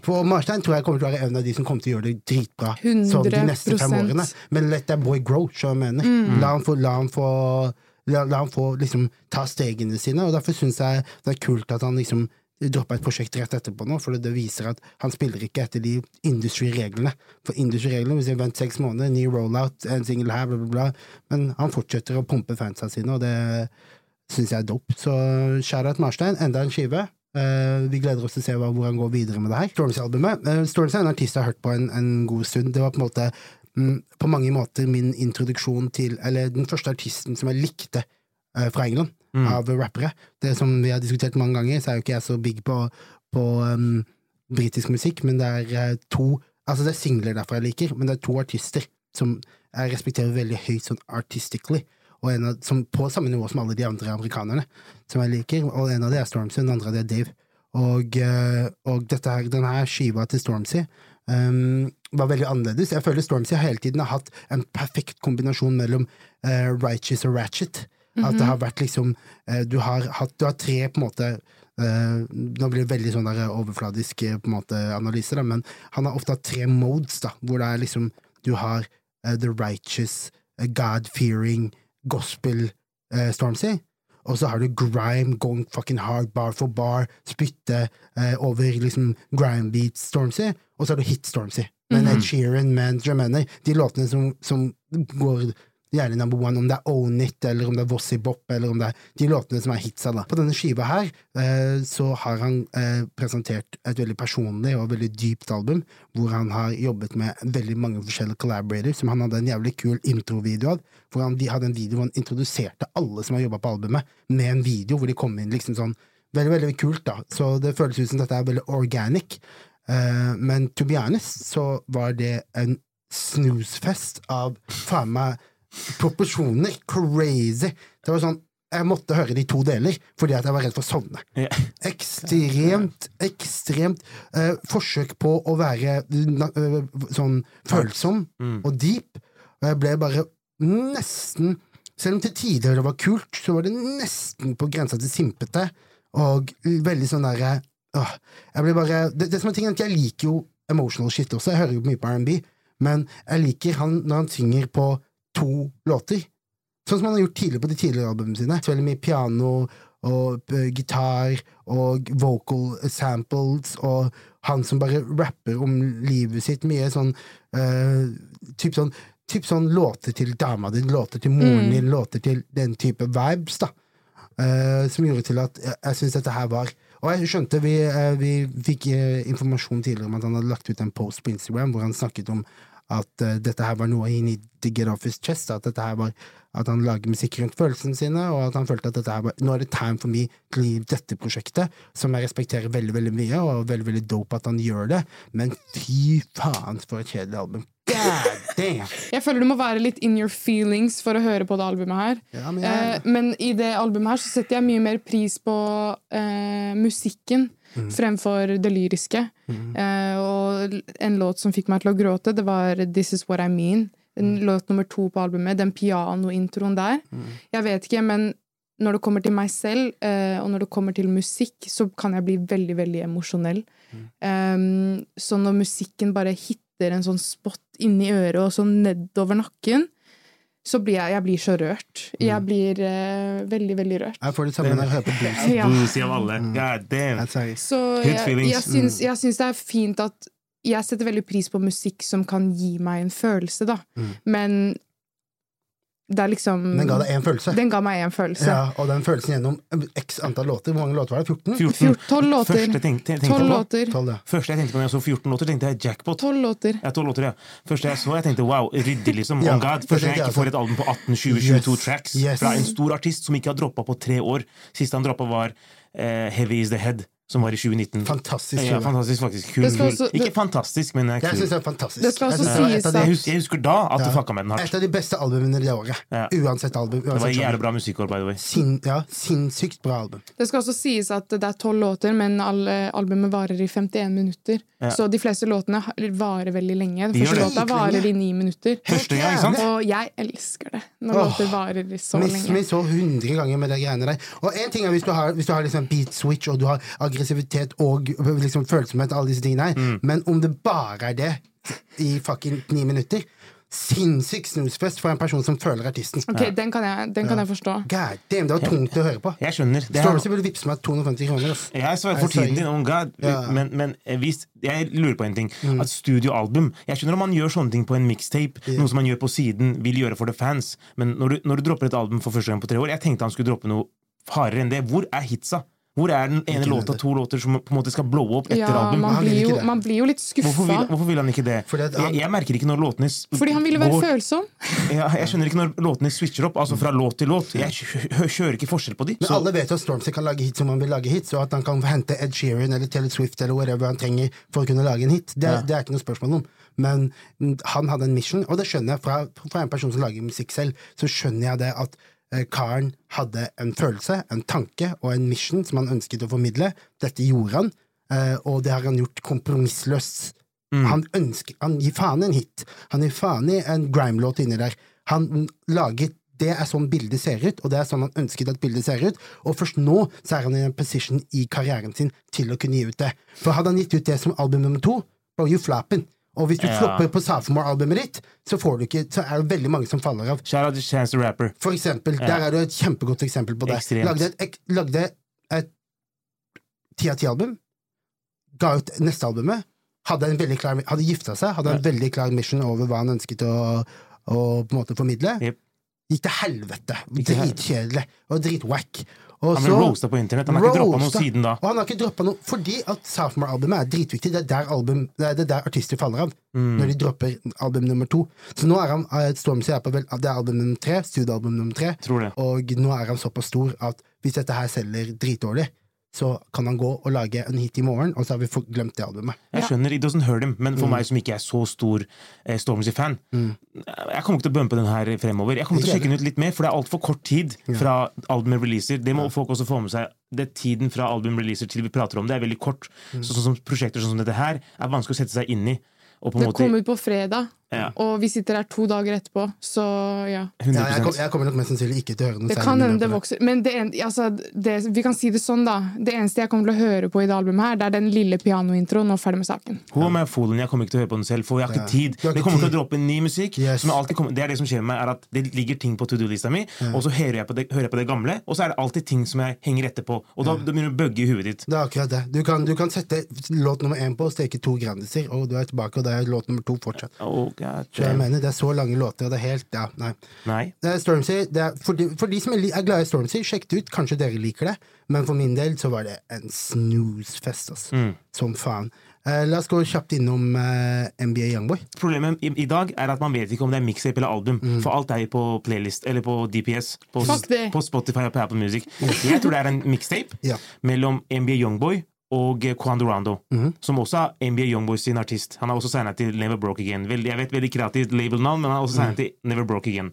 For Marstein tror jeg kommer til å være en av de som kommer til å gjøre det dritbra sånn de neste fem årene. Men let that boy grow, så jeg mener. La han få, la han få La, la han få liksom ta stegene sine, og derfor syns jeg det er kult at han liksom droppa et prosjekt rett etterpå nå, for det viser at han spiller ikke etter de industry-reglene. For industry-reglene, hvis jeg vent seks måneder, ny rollout, en single her, bla, bla, bla, men han fortsetter å pumpe fansa sine, og det syns jeg er dope. Så Sharat Marstein, enda en skive. Uh, vi gleder oss til å se hvor han går videre med det her. Stormzy-albumet. Uh, Stormzy er en artist jeg har hørt på en, en god stund. Det var på en måte mm, på mange måter min introduksjon til Eller den første artisten som jeg likte uh, fra England, av rappere. Det som vi har diskutert mange ganger, så er jo ikke jeg så big på, på um, britisk musikk, men det er eh, to Altså, det er singler derfor jeg liker, men det er to artister som jeg respekterer veldig høyt sånn artistically og en av, som på samme nivå som alle de andre amerikanerne som jeg liker, og en av dem er Stormzy, og den andre av de er Dave. Og, eh, og dette her, denne skiva til Stormzy um, var veldig annerledes. Jeg føler Stormzy hele tiden har hatt en perfekt kombinasjon mellom uh, righteous og ratchet. At det har vært liksom eh, du, har hatt, du har tre på en måte eh, Nå blir det veldig sånn der overfladisk eh, på en måte analyse, da, men han har ofte hatt tre modes, da, hvor det er liksom Du har uh, the righteous, uh, God-fearing, gospel Stormzy. Og så har du grime, going fucking hard, bar for bar, spytte over liksom grime beats Stormzy. Og så har du hit Stormzy, med Ed Sheeran, men Jermaine. De låtene som, som går gjerne number one, om det er Own It, eller om det er Vossy Bop, eller om det er de låtene som er hitsa. da. På denne skiva her eh, så har han eh, presentert et veldig personlig og veldig dypt album, hvor han har jobbet med veldig mange forskjellige collaborators, som han hadde en jævlig kul introvideo av, hvor han de hadde en video hvor han introduserte alle som har jobba på albumet, med en video hvor de kom inn liksom sånn Veldig, veldig kult, da. Så det føles ut som dette er veldig organic. Eh, men to be honest så var det en snusfest av faen meg proporsjoner. Crazy. Det var sånn jeg måtte høre det i to deler fordi at jeg var redd for å sovne. Yeah. Ekstremt, ekstremt eh, forsøk på å være eh, sånn følsom og deep. Og jeg ble bare nesten Selv om til tider det var kult, så var det nesten på grensa til simpete. Og veldig sånn derre Jeg ble bare det, det som er ting er at Jeg liker jo emotional shit også. Jeg hører jo mye på R&B, men jeg liker han når han synger på to låter. Sånn som han har gjort tidligere på de tidligere albumene sine. Veldig mye piano og uh, gitar og vocal samples, og han som bare rapper om livet sitt. Mye sånn uh, Typ sånn typ sånn låter til dama din, låter til moren din, låter til den type vibes, da. Uh, som gjorde til at jeg, jeg syns dette her var Og jeg skjønte vi, uh, vi fikk uh, informasjon tidligere om at han hadde lagt ut en post på Instagram hvor han snakket om at uh, dette her var noe he need to get off his chest. At var at han lager musikk rundt følelsene sine, og at han følte at dette her var Nå er det time for me til å gi dette prosjektet, som jeg respekterer veldig, veldig mye, og veldig, veldig dope at han gjør det, men fy faen for et kjedelig album. God damn! Jeg føler du må være litt in your feelings for å høre på det albumet her. Ja, men jeg- eh, men i det albumet her så setter jeg mye mer pris på eh, musikken fremfor det lyriske. Eh, og en låt som fikk meg til å gråte, det var This Is What I Mean. En Låt nummer to på albumet. Den pianointroen der. Jeg vet ikke, men når det kommer til meg selv, eh, og når det kommer til musikk, så kan jeg bli veldig, veldig emosjonell. Um, så når musikken bare hitter en sånn spot inni øret og sånn nedover nakken, så blir jeg, jeg blir så rørt. Jeg blir uh, veldig, veldig rørt. Jeg får det samme når jeg hører på blues. Ja. Blues av alle. God damn. Så jeg, jeg, syns, jeg syns det er fint at Jeg setter veldig pris på musikk som kan gi meg en følelse, da. Men det er liksom Den ga deg én følelse. Den ga meg en følelse. Ja, og den følelsen gjennom x antall låter. Hvor mange låter var det? 14? 14. Fjort- tolv låter. Første tenkte, tenkte Tolv på, låter. 12, ja. Første jeg tenkte på når jeg så 14 låter, tenkte jeg jackpot. Tolv låter. Ja, 12 låter, ja. Første jeg så, jeg tenkte wow, ryddig, liksom. Ja, On God. Første jeg jeg ikke får et album på 18, 20, 22 Yes, tracks yes. fra en stor artist som ikke har droppa på tre år. Siste han droppa, var uh, Heavy Is The Head, som var i 2019. Fantastisk Ja, fantastisk, faktisk. Kul, Det kul. Ikke det- fantastisk, men eh, Jeg synes syns det er fantastisk. Det skal også det sies at... de- Jeg husker, jeg husker da at du Ja. fucka med den hardt. Et av de beste albumene det året. Ja. Uansett album. Det var Uansett jævlig bra musikkår, by the way. Sin, ja, sinnssykt bra album. Det skal også sies at det er tolv låter, men alle albumet varer i 51 minutter. Ja. Så de fleste låtene varer veldig lenge. Den første det. låta varer i ni minutter. Første gang, ikke sant? Og jeg elsker det når låter varer så Miss meg så hundre ganger med de greiene der. Og en ting er hvis du har, hvis du har liksom beat switch, og du har aggressivitet og liksom følsomhet, alle disse tingene her, Mm. men om det bare er det i fucking ni minutter Sinnssyk snusfest for en person som føler artisten. Ok, Den kan jeg, den kan jeg forstå. God damn, det var tungt å høre på. Jeg skjønner. Det er, Stormzy burde vippse meg 250 kroner. ass. jeg svarer for tiden din, oh God. Ja. Mm. men, men eh, hvis, jeg lurer på en ting. At Studioalbum Jeg skjønner om man gjør sånne ting på en mixtape, noe som man gjør på siden, vil gjøre for the fans, men når du, når du dropper et album for første gang på tre år Jeg tenkte han skulle droppe noe hardere enn det. Hvor er hitsa? Hvor er den ene låta, to låter som på en måte skal blowe opp etter Ja, album? man blir, jo, man blir jo litt Hvorfor vil, skuffa. hvorfor vil han ikke det? Fordi at han- jeg, jeg merker ikke når låtene Fordi han ville være går- følsom. ja, Jeg skjønner ikke når låtene switcher opp, altså fra låt til låt. Jeg kjører ikke forskjell på de. Men Så, alle vet at Stormzy kan lage hits som han vil lage hits, og at han kan hente Ed Sheeran eller Taylor Swift eller whatever han trenger for å kunne lage en hit. Det, Ja. det er ikke noe spørsmål om. Men han hadde en mission, og det skjønner jeg fra, fra en person som lager musikk selv. Så skjønner jeg det at karen hadde en følelse, en tanke og en mission som han ønsket å formidle. Dette gjorde han, eh, og det har han gjort kompromissløst. Han ønsker, han gir faen i en hit. Han gir faen i en grime-låt inni der. Han mm, laget det er sånn bildet ser ut, og det er sånn han ønsket at bildet ser ut. Og først nå så er han i en position i karrieren sin til å kunne gi ut det. For hadde han gitt ut det som album nummer to, bro, you flapping. Og hvis du Ja. flopper på Sophomore-albumet ditt, så, får du ikke, så er det veldig mange som faller av. Shout out to Chance the Rapper. For eksempel, Ja. der er det et kjempegodt eksempel på det. Ekstremt. Lagde et, lagde et ti av ti-album, ga ut neste albumet, hadde, en klar, hadde gifta seg, hadde en veldig klar mission over hva han ønsket å, å på en måte formidle. Yep. Gikk til helvete. Dritkjedelig og dritwack. Og Han ble roasta på internett. Han har ikke droppa noe siden da. Og han har ikke droppa noe fordi at Sophomore-albumet er dritviktig. Det er der, album, det er der artister faller av Mm. når de dropper album nummer to. Så nå er han eh, Stormzy er på vel, det er album nummer tre, studioalbum nummer tre, og nå er han såpass stor at hvis dette her selger dritdårlig, så kan han gå og lage en hit i morgen, og så har vi glemt det albumet. Jeg skjønner, it doesn't hurt him, men Mm. for meg som ikke er så stor eh, Stormzy-fan Jeg kommer ikke til å bumpe den her fremover. Jeg kommer til å sjekke den ut litt mer, for det er altfor kort tid fra albumet releaser. Det må folk også få med seg. Det Tiden fra album releaser til vi prater om det, er veldig kort. Mm. Så, sånn som Prosjekter sånn som dette her er vanskelig å sette seg inn i. Og på Det måte kom ut på fredag, Ja. og vi sitter her to dager etterpå, så ja. Ja, jeg, kom, jeg kommer nok mest sannsynlig ikke til å høre noe Det særlig kan hende det vokser. Men det, en, altså, det, vi kan si det sånn, da. Det eneste jeg kommer til å høre på i det albumet, her, det er den lille pianointroen, og ferdig med saken. Hun er med folen, Jeg kommer ikke til å høre på den selv, for jeg har ikke Ja. tid. Du ikke kommer til å droppe ny musikk. Yes. Som jeg kommer, det er det som skjer med meg, er at det ligger ting på to do-lista mi, og så hører jeg, på det, hører jeg på det gamle, og så er det alltid ting som jeg henger etterpå. Og da, da begynner det å bugge i huet ditt. Det er akkurat det. Du kan, du kan sette låt nummer én på og steke to Grandiser, og du er tilbake, og det er låt nummer to fortsatt. Og Jeg mener, det er så lange låter, og det er helt Ja, nei. Nei. Det er Stormzy, det er, for, de, for de som er, er glad i Stormzy, sjekk det ut. Kanskje dere liker det, men for min del så var det en snooze-fest, altså. Mm. Som faen. Uh, la oss gå kjapt innom uh, NBA Youngboy. Problemet i, i dag er at man vet ikke om det er mixtape eller album. Mm. For alt er jo på playlist, eller på DPS, på, på Spotify og på Apple Music. Jeg tror det er en mixtape Ja. mellom NBA Youngboy og Quan Durando, mm Mhm. som også er NBA Youngboy sin artist. Han har også signa til Never Broke Again. Jeg vet, veldig kreativt labelnavn, men han har også signet til Never Broke Again.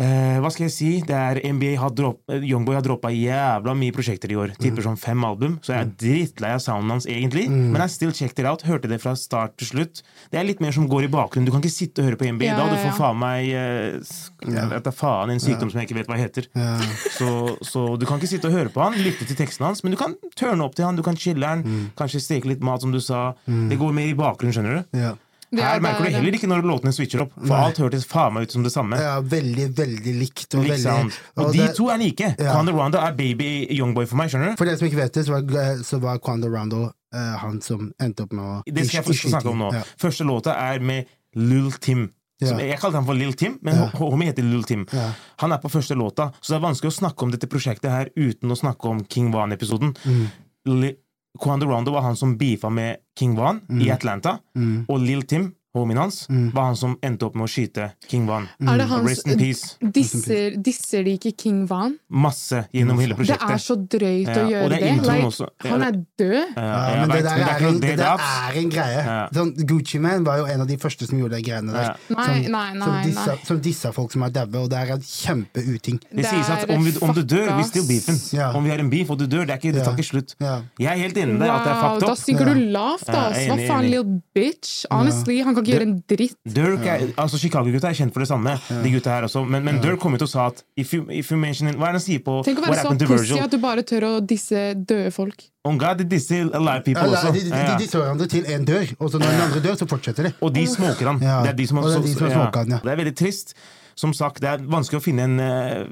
Eh, hva skal jeg si? Det er NBA har dropp, Youngboy har droppa jævla mye prosjekter i år. Tipper sånn fem album, så jeg er drittlei av sounden hans, egentlig. Men jeg still checked it out. Hørte det fra start til slutt. Det er litt mer som går i bakgrunnen. Du kan ikke sitte og høre på NBA Ja, da. Du får ja. faen meg eh, Jeg vet da faen, en sykdom som jeg ikke vet hva heter. Ja. Så, så du kan ikke sitte og høre på han, lytte til teksten hans, men du kan tørne opp til han, du kan chille han, kanskje steke litt mat, som du sa. Det går mer i bakgrunnen, skjønner du. Ja. Er Her merker du heller ikke når låtene switcher opp, for alt hørtes faen meg ut som det samme. ja, veldig, veldig likt. Og veldig. Og, og de det- to er like. Ja. Quando Rondo er baby youngboy for meg, skjønner du? For dere som ikke vet det, så var, så var Quando Rondo uh, han som endte opp med å Det skal jeg først snakke om nå. Ja. Første låta er med Lil Tim. Ja. Jeg kalte han for Lil Tim, men Ja. homie heter Lil Tim. Ja. Han er på første låta, så det er vanskelig å snakke om dette prosjektet her uten å snakke om King Van-episoden. Mm. Quando Rondo var han som beefa med King Van i Atlanta, Mm. og Lil Tim, homien hans, var han som endte opp med å skyte King Van. Er det hans Rest in peace. disser, disser de ikke King Van? Masse gjennom hele prosjektet. Det er så drøyt Ja, å gjøre det det. Like, han er død. Ja, Ja, men det der er en, det der er en greie. Ja. Sånn, Gucci Man var jo en av de første som gjorde de greiene der. Ja. Nei, som, nei, nei, som, dissa, nei. som dissa folk som er daue, og det er en kjempeuting. Det Det sies at om, vi, om du dør, vi still beefen. Ja. Om vi har en beef og du dør, det, er ikke, det tar ikke slutt. Ja. Jeg er helt enig med deg at det er fucked fucked da up. synker du lavt, er Hva faen, little bitch? Honestly, han kan ikke gjøre en dritt. Dirk er, altså Chicago-gutta er kjent for det samme, de gutta her også. Men, men Dirk kom ut og sa at if you, if you mention Hva er det han sier på Tenk å være så Happened pussy at du bare tør å disse døde folk. On God, they diss alive people Eller, også. de, de, de, de disser hverandre til én dør, og så når den andre dør, så fortsetter de. Og de smoker han. Ja, Det er de som har, de ja. han, ja. Det er veldig trist. Som sagt, det er vanskelig å finne en eh,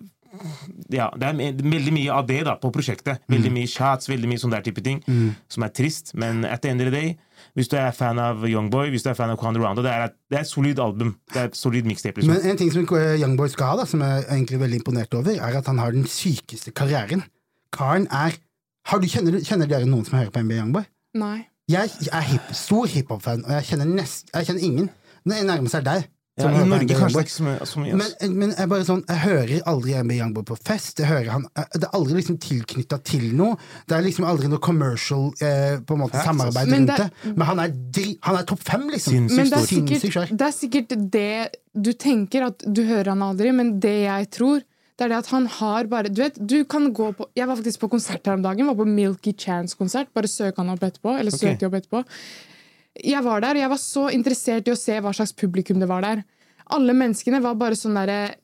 ja, Det er veldig mye av det da, på prosjektet. Mm. Veldig mye shots, veldig mye sånn der type ting. Som er trist. Men at the end of the day, hvis du er fan av Youngboy, hvis du er fan av Quando Rondo, det er, et, det er et solid album. Det er et solid mixtape. liksom. Men en ting som eh, Youngboy skal ha, da, som jeg er egentlig veldig imponert over, er at han har den sykeste karrieren. Karen er har du, kjenner, kjenner dere noen som hører på NBA Youngboy? Nei. Jeg er hip, stor hiphop-fan, og jeg kjenner, nest, jeg kjenner ingen. Den nærmeste er deg. Ja, som I Norge kanskje det Youngboy. er ikke så mye. Så mye. Men, men jeg, bare sånn, jeg hører aldri NBA Youngboy på fest. Jeg hører han, jeg, det er aldri liksom tilknytta til noe. Det er liksom aldri noe commercial eh, på en måte, Facts, samarbeid Men rundt det. det- Men han er, han er topp fem, liksom. Sinnssykt Men det er, sikkert, det er sikkert det du tenker, at du hører han aldri, men det jeg tror, det er det at han har bare Du vet, du kan gå på Jeg var faktisk på konsert her om dagen, var på Milky Chance-konsert. Bare søk han opp etterpå. Eller søk søkte opp etterpå. Jeg var der, og jeg var så interessert i å se hva slags publikum det var der. Alle menneskene var bare sånne derre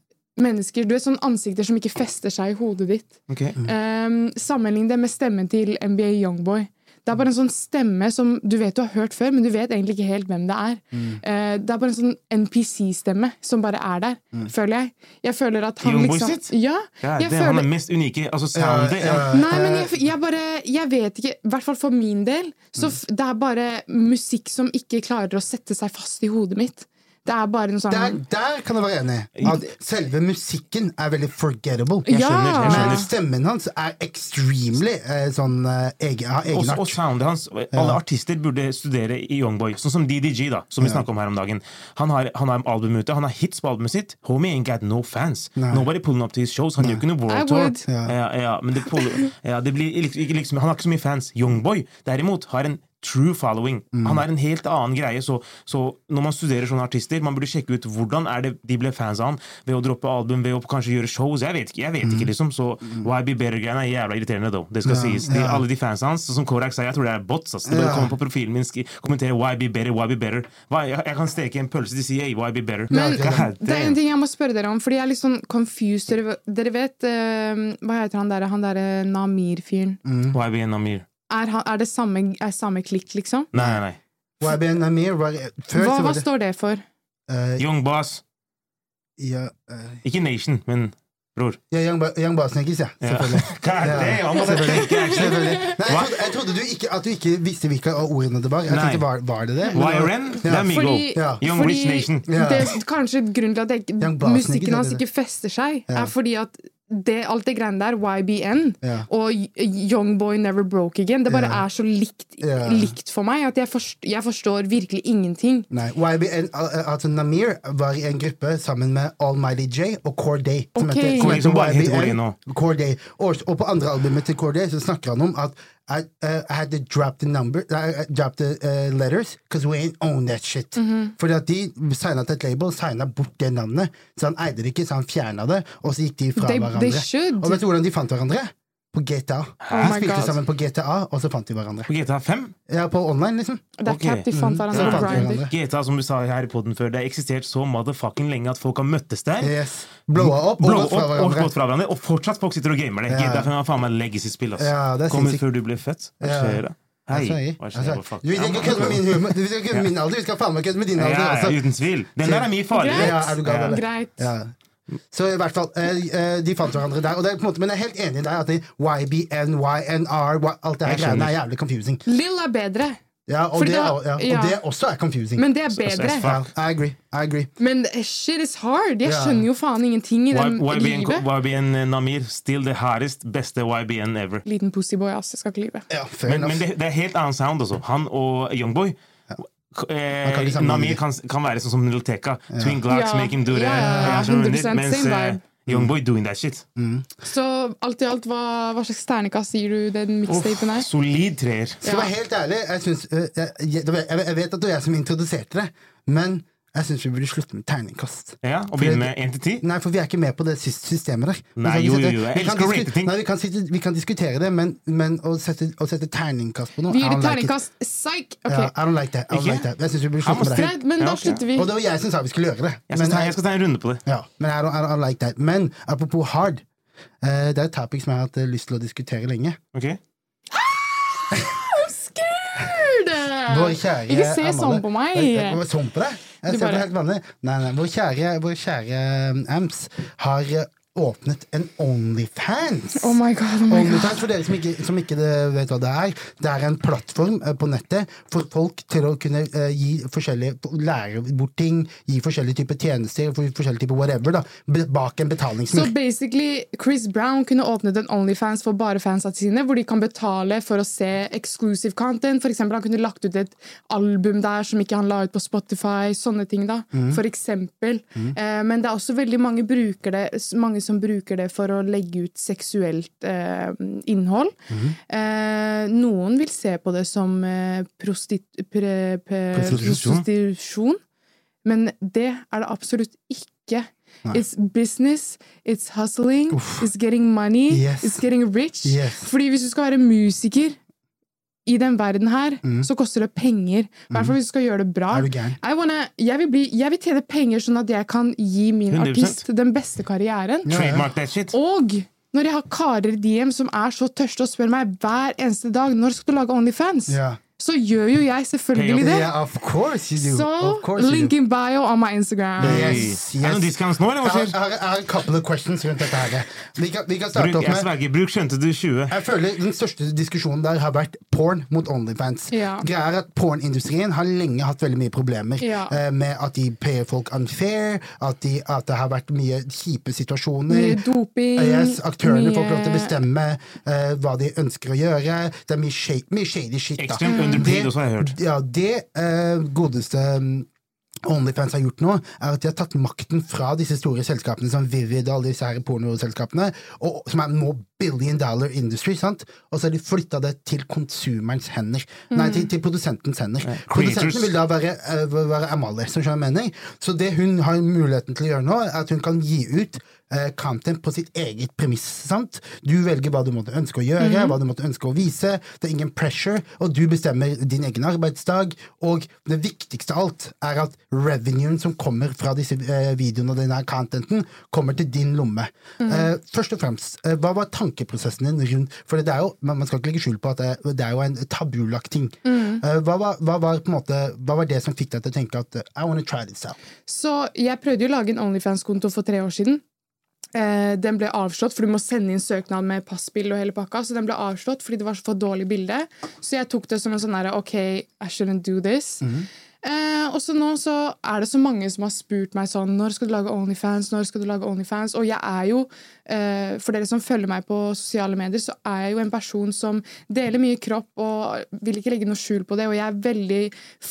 mennesker, du vet, sånne ansikter som ikke fester seg i hodet ditt. Ok. Um, Sammenlign det med stemmen til NBA Youngboy. Det er bare en sånn stemme som du vet du har hørt før, men du vet egentlig ikke helt hvem det er. Eh, det er bare en sånn NPC-stemme som bare er der, føler jeg. Jeg føler at han Youngboy liksom sitt? Ja, Ja, jeg det er han er mest unike. Altså soundet. Ja, ja. Nei, men jeg, jeg bare Jeg vet ikke. I hvert fall for min del. Så mm. det er bare musikk som ikke klarer å sette seg fast i hodet mitt. Det er bare noe sånn Der, der kan jeg være enig. At selve musikken er veldig forgettable. Jeg skjønner, jeg Men stemmen hans er extremely eh, sånn eh, egen, har Og, og soundet hans Alle artister burde studere i Youngboy. Sånn som DDG, da, som vi snakket om her om dagen. Han har, han har album ute, han har hits på albumet sitt. Homie ain't got no fans. Nei. Nobody pulling up to his shows. Han gjør ikke noe world tour. Ja. Ja. Ja, men det, pull, ja, det blir liksom, liksom, han har ikke så mye fans. Youngboy derimot har en true following. Mm. Han er en helt annen greie. Så, så når man studerer sånne artister, man burde sjekke ut hvordan er det de ble fans av han. Ved å droppe album, ved å kanskje gjøre shows. Jeg vet ikke, jeg vet Mm. ikke liksom. Så Why Be Better-greiene er jævla irriterende, though. Det skal sies. De, ja. Alle de fansa hans, som Korak sa, jeg tror det er bots. ass. De bare Ja. kommer på profilen min og kommenterer Why Be Better, Why Be Better. Why, jeg, jeg kan steke en pølse, de sier hey, Why Be Better. Men God det er en ting jeg må spørre dere om, fordi jeg er litt sånn confused. Dere, vet uh, Hva heter han derre han der Namir-fyren? Why Be Namir. Er, han- er det samme, er samme klikk, liksom? Nei, nei. Amir Hva, hva står det for? Uh, Young Boss. ja, uh, Ikke Nation, men bror. Ja, Young, Ba- Young Boss ja. Ja. Selvfølgelig. Ja. Ja, selvfølgelig. er. Nei, jeg, trodde, jeg trodde du ikke, at du ikke visste hvilke av ordene det var. Jeg tenkte, var, var det det? YRN, ja. det er Migo. Fordi, Ja. Young fordi Rich Nation. Ja. det, kanskje grunnen til at jeg, musikken hans er ikke fester seg, Ja. er fordi at det, alt det greiene der, YBN yeah. og Young Boy Never Broke Again, det bare yeah. er så likt, yeah. likt for meg at jeg, forstår, jeg forstår virkelig ingenting. Nei, YBN, altså Namir var i en gruppe sammen med Almighty J og Corday. Som heter, som heter YBN. Corday. Og, og på andre albumet til Corday så snakker han om at I, uh, I had to drop the number I, I dropped the uh, letters because we ain't own that shit. Fordi at de signa til et label, signa bort det navnet. Så han eide det ikke, så han fjerna det, og så gikk de fra They- hverandre. they. Og vet du hvordan de fant hverandre? På GTA. Oh de spilte God. sammen på GTA, og så fant de hverandre. På GTA 5? Ja, på online, liksom. Det er cap de fant Så hverandre på Grindr. GTA, som du sa her i poden før, det har eksistert så motherfucking lenge at folk har møttes der. Yes. Blowa opp og opp, fra opp og gått fra hverandre, og fortsatt folk sitter og gamer det. Ja. GTA 5 er faen meg legacy-spill. Altså. Ja, det er Kom ut sinnssykt. før du ble født. Hva skjer da? Hei. Altså, Hva skjer? altså, Hva vil ikke kødde med min humor. Du vil kødde med min alder, vi skal faen meg kødde med din Ja, alder. ja, uten tvil. Den der er mye farligere. Greit. Så i hvert fall, eh, eh, de fant hverandre der. Og det er på en måte, men jeg er helt enig i deg at YBN, YNR, alt det her greiene er jævlig confusing. Lill er bedre, Ja, og, det, da- er- ja, og ja. det også er confusing. men det er Så- så- bedre. ja, I agree. I agree. Men shit is hard. Jeg Ja. skjønner jo faen ingenting i den YBN, livet. YBN Namir, still the hardest, beste YBN ever. Liten pussyboy, ass. Jeg skal ikke lyve. Ja, Men, men det, det er helt annen sound også. Han og Youngboy. Eh, ikke Namir kan, kan være sånn som Nilteka. Twin Glocks, Ja. make him do that. Ja, ja, ja, Ja, skjønner du? 100% Mens eh. Youngboy doing that shit. Så alt i alt, hva, hva slags ternekast gir du den mixtapen her? Solid treer. Skal være helt ærlig, jeg, syns, eh, jeg, jeg, jeg, vet at det er jeg som introduserte det, men jeg syns vi burde slutte med terningkast. Ja, og begynne med 1 til 10. Nei, for vi er ikke med på det systemet der. Vi Nei, kan jo, jo, jo, jeg elsker å rate ting. Nei, vi kan, sitte, vi kan diskutere det, men, men å, sette, å sette terningkast på noe Vi gir det tegningkast like psych! Ok, Ja, I don't like that. I don't like that. Jeg syns vi burde slutte med det. Greit, men Ja, okay. slutter vi. Og det var jeg som sa vi skulle gjøre det. Jeg skal, Men ta, jeg skal ta en runde på det. ja, men I don't, I don't like that. Men apropos hard, uh, det er et topic som jeg har hatt eh, lyst til å diskutere lenge. Ok? Vår kjære Ikke se sånn på meg! Sånn på deg? Jeg ser på bare- helt vanlig. Nei, nei, vår kjære, vår kjære um, har eh, åpnet en Onlyfans. Oh my god, oh my god. OnlyFans, for dere som ikke, som ikke vet hva det er, det er en plattform eh, på nettet for folk til å kunne eh, gi forskjellige lære bort ting, gi forskjellige typer tjenester, for forskjellige typer whatever, da, bak en Så basically, Chris Brown kunne åpnet en Onlyfans for bare fansa sine, hvor de kan betale for å se exclusive content. For eksempel, han kunne lagt ut et album der som ikke han la ut på Spotify. Sånne ting, da. For eksempel. Eh, men det er også veldig mange, brukere, mange som bruker det for å legge ut seksuelt eh, innhold. Eh, noen vil se på det som eh, prostit... Pre, pre, Prostitusjon. prostitusjon. Men det er det absolutt ikke. It's business, it's hustling, it's getting money, Yes. it's getting rich. Yes. Fordi hvis du skal være musiker i den verden her, Mm. så koster det penger. I hvert fall hvis du skal gjøre det bra. Wanna, jeg, vil bli, jeg vil tjene penger sånn at jeg kan gi min 100%. artist den beste karrieren. Shit. Og når jeg har karer i DM som er så tørste og spør meg hver eneste dag når skal du lage Onlyfans, Ja. Så gjør jo jeg selvfølgelig det. Yeah, of course you do. Så of course you do. link in bio on my Instagram. Yes, Er det noen yes. discounts nå, eller hva Jeg har, skjer? jeg har, en couple of questions rundt dette her. Vi kan, vi kan starte Bruk, opp jeg med sverger, bruk skjønte du 20. Jeg føler Den største diskusjonen der har vært porn mot Onlyfans. Ja. Greia er at Pornindustrien har lenge hatt veldig mye problemer Ja. eh, med at de payer folk unfair, at, de, at det har vært mye kjipe situasjoner. Mye doping. Yes, aktørene mye- får ikke lov til å bestemme uh, hva de ønsker å gjøre. Det er mye shady shit. Da. Ekstremt Det- hørt. Ja, det uh, godeste mm, Onlyfans har gjort nå, er at de har tatt makten fra disse store selskapene som Vivid og alle disse her pornoselskapene, og, som er nå billion dollar industry, sant? og så har de flytta det til konsumerens hender. Nei, til, til produsentens hender. Produsenten vil da være, uh, være Amalie, som skjønner mening. Så det hun har muligheten til å gjøre nå, er at hun kan gi ut content på sitt eget premiss. sant? Du velger hva du måtte ønske å gjøre, hva du måtte ønske å vise. Det er ingen pressure, og du bestemmer din egen arbeidsdag. Og det viktigste av alt er at revenuen som kommer fra disse eh, videoene og denne contenten, kommer til din lomme. Eh, først og fremst, eh, hva var tankeprosessen din rundt For det er jo, man skal ikke legge skjul på at det, det er jo en tabulagt ting. Eh, hva, var, hva, var på en måte, hva var det som fikk deg til å tenke at eh, I wanna try this out? Så jeg prøvde jo å lage en Onlyfans-konto for tre år siden. Eh, den ble avslått, for du må sende inn søknad med passbilde og hele pakka. Så den ble avslått fordi det var for dårlig bilde. Så jeg tok det som en sånn derre OK, I shouldn't do this. eh, og så nå så er det så mange som har spurt meg sånn Når skal du lage Onlyfans? Når skal du lage Onlyfans? Og jeg er jo, eh, for dere som følger meg på sosiale medier, så er jeg jo en person som deler mye kropp og vil ikke legge noe skjul på det. Og jeg er veldig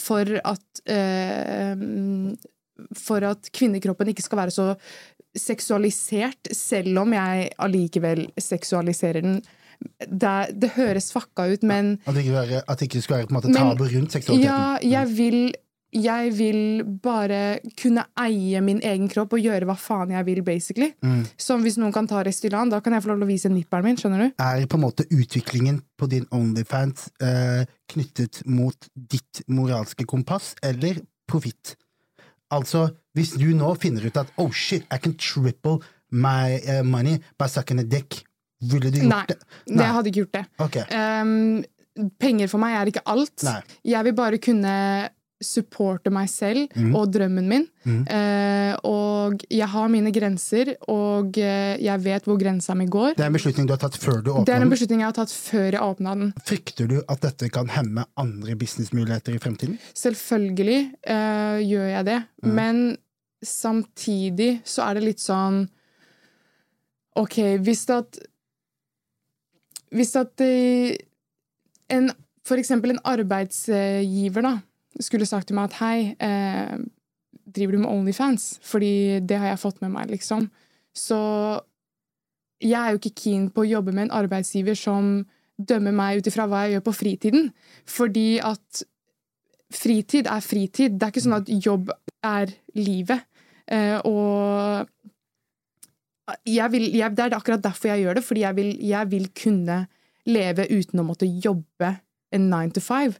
for at eh, for at kvinnekroppen ikke skal være så seksualisert, selv om jeg allikevel seksualiserer den. Det, det høres fucka ut, men At det ikke, være, at det ikke skulle være på en måte tabu rundt seksualiteten. ja, jeg vil jeg vil bare kunne eie min egen kropp og gjøre hva faen jeg vil, basically. Som hvis noen kan ta Restylane, da kan jeg få lov til å vise nipperen min. skjønner du? Er på en måte utviklingen på din Onlyfans eh, knyttet mot ditt moralske kompass eller profitt? Altså, hvis du nå finner ut at oh shit, I can triple my uh, money by sucking a dick, ville du gjort Nei, det? det hadde ikke gjort det. Okay. Um, penger for meg er ikke alt. Nei. Jeg vil bare kunne supporte meg selv mm. og drømmen min. Eh, og jeg har mine grenser, og eh, jeg vet hvor grensa mi går. Det er en beslutning du har tatt før du Det er en beslutning jeg har tatt før jeg åpna den. Frykter du at dette kan hemme andre businessmuligheter i fremtiden? Selvfølgelig eh, gjør jeg det, men samtidig så er det litt sånn OK, hvis at Hvis at eh, en, for eksempel en arbeidsgiver da, skulle sagt til meg at hei, eh, driver du med Onlyfans? Fordi det har jeg fått med meg, liksom. Så jeg er jo ikke keen på å jobbe med en arbeidsgiver som dømmer meg ut ifra hva jeg gjør på fritiden. Fordi at fritid er fritid. Det er ikke sånn at jobb er livet. Eh, og jeg vil, jeg, det er akkurat derfor jeg gjør det, fordi jeg vil, jeg vil kunne leve uten å måtte jobbe en nine to five.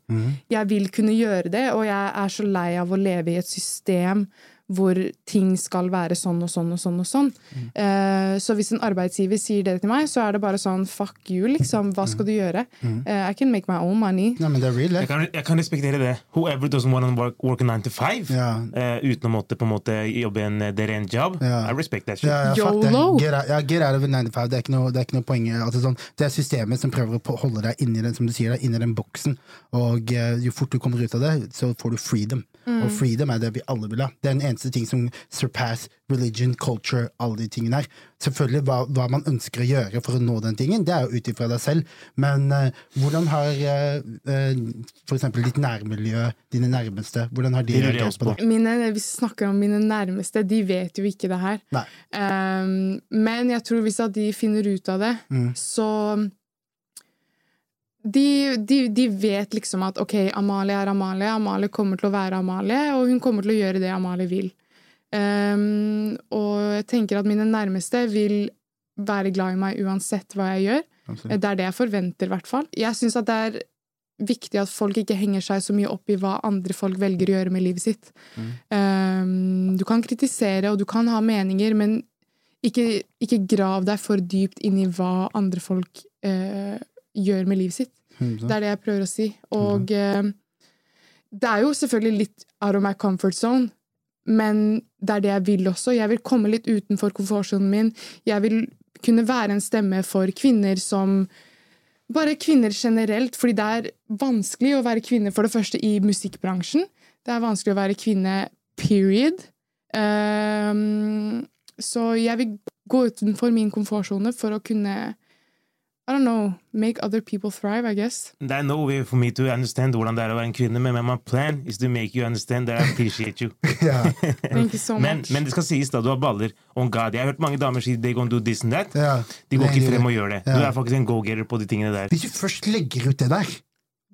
Jeg vil kunne gjøre det, og jeg er så lei av å leve i et system hvor ting skal være sånn og sånn og sånn. og sånn. Eh, så hvis en arbeidsgiver sier det til meg, så er det bare sånn fuck you, liksom. Hva skal du gjøre? Eh, I can make my own money. Nei, men det er real, Jeg kan, jeg kan respektere det. Whoever doesn't want to work, work nine to five yeah. uh, uten å måtte på en måte jobbe en deren job, yeah. I respect that shit. Yeah, jeg. YOLO. Get out, yeah, get out of a 95. Det er ikke noe, det er ikke noe poeng. Altså, sånn, det er systemet som prøver å holde deg inni den, som du sier, inni den boksen. Og eh, jo fort du kommer ut av det, så får du freedom. Og freedom er det vi alle vil ha. Det er den eneste ting som surpass religion, culture, alle de tingene her. Selvfølgelig hva, hva man ønsker å gjøre for å nå den tingen, det er jo ut ifra deg selv. Men uh, hvordan har uh, uh, for eksempel ditt nærmiljø, dine nærmeste, hvordan har de Det reagert på det? Mine, hvis vi snakker om mine nærmeste, de vet jo ikke det her. Um, men jeg tror hvis at de finner ut av det, så de, de, de vet liksom at ok, Amalie er Amalie, Amalie kommer til å være Amalie, og hun kommer til å gjøre det Amalie vil. Um, og jeg tenker at mine nærmeste vil være glad i meg uansett hva jeg gjør. Absolutt. Det er det jeg forventer, i hvert fall. Jeg syns at det er viktig at folk ikke henger seg så mye opp i hva andre folk velger å gjøre med livet sitt. Um, du kan kritisere, og du kan ha meninger, men ikke, ikke grav deg for dypt inn i hva andre folk eh, gjør med livet sitt. Det er det jeg prøver å si. Og eh, det er jo selvfølgelig litt out of my comfort zone, men det er det jeg vil også. Jeg vil komme litt utenfor komfortsonen min. Jeg vil kunne være en stemme for kvinner som Bare kvinner generelt, fordi det er vanskelig å være kvinne for det første i musikkbransjen. Det er vanskelig å være kvinne, period. Um, så jeg vil gå utenfor min komfortsone for å kunne I don't know, make other people thrive, I guess. Er no way for me to understand hvordan det er å være en kvinne, men my plan is to make you understand that I appreciate you. Ja. Thank you so Men, much. men det skal sies da, du har baller. On God, Jeg har hørt mange damer si they gonna do this and that. Yeah. De går ikke frem og gjør det. Du er faktisk en go-getter på de tingene der. Hvis du først legger ut det der,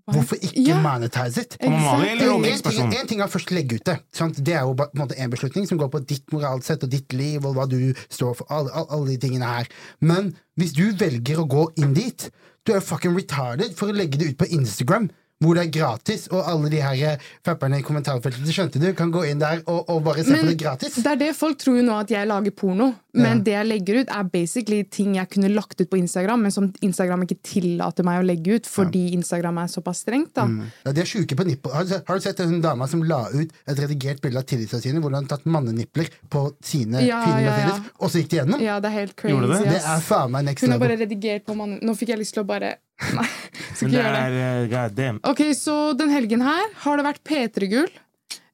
hvorfor ikke Ja. monetize it? Om Amalie eller om En ting, en ting er først å legge ut det. Sant? Det er jo på en måte en beslutning som går på ditt moralsett og ditt liv og hva du står for. Alle, alle, alle de tingene her. Men hvis du velger å gå inn dit, du er fucking retarded for å legge det ut på Instagram. Hvor det er gratis, og alle de her eh, fapperne i kommentarfeltet, det skjønte du, kan gå inn der og, og bare se på det gratis. det er det folk tror jo nå at jeg lager porno. Men Ja. det jeg legger ut, er basically ting jeg kunne lagt ut på Instagram, men som Instagram ikke tillater meg å legge ut fordi Instagram er såpass strengt. da. Ja, de er sjuke på nipple. Har, har du sett hun dama som la ut et redigert bilde av tillitsene sine, hvor hun hadde tatt mannenipler på sine Ja, filmer, ja, ja. og så gikk de gjennom? Ja, det er helt crazy. Det? Yes. Det er faen meg next Hun har level. bare redigert på mannen. Nå fikk jeg lyst til å bare Nei, skal ikke det gjøre det. er uh. Ok, så den helgen her har det vært P3-gull.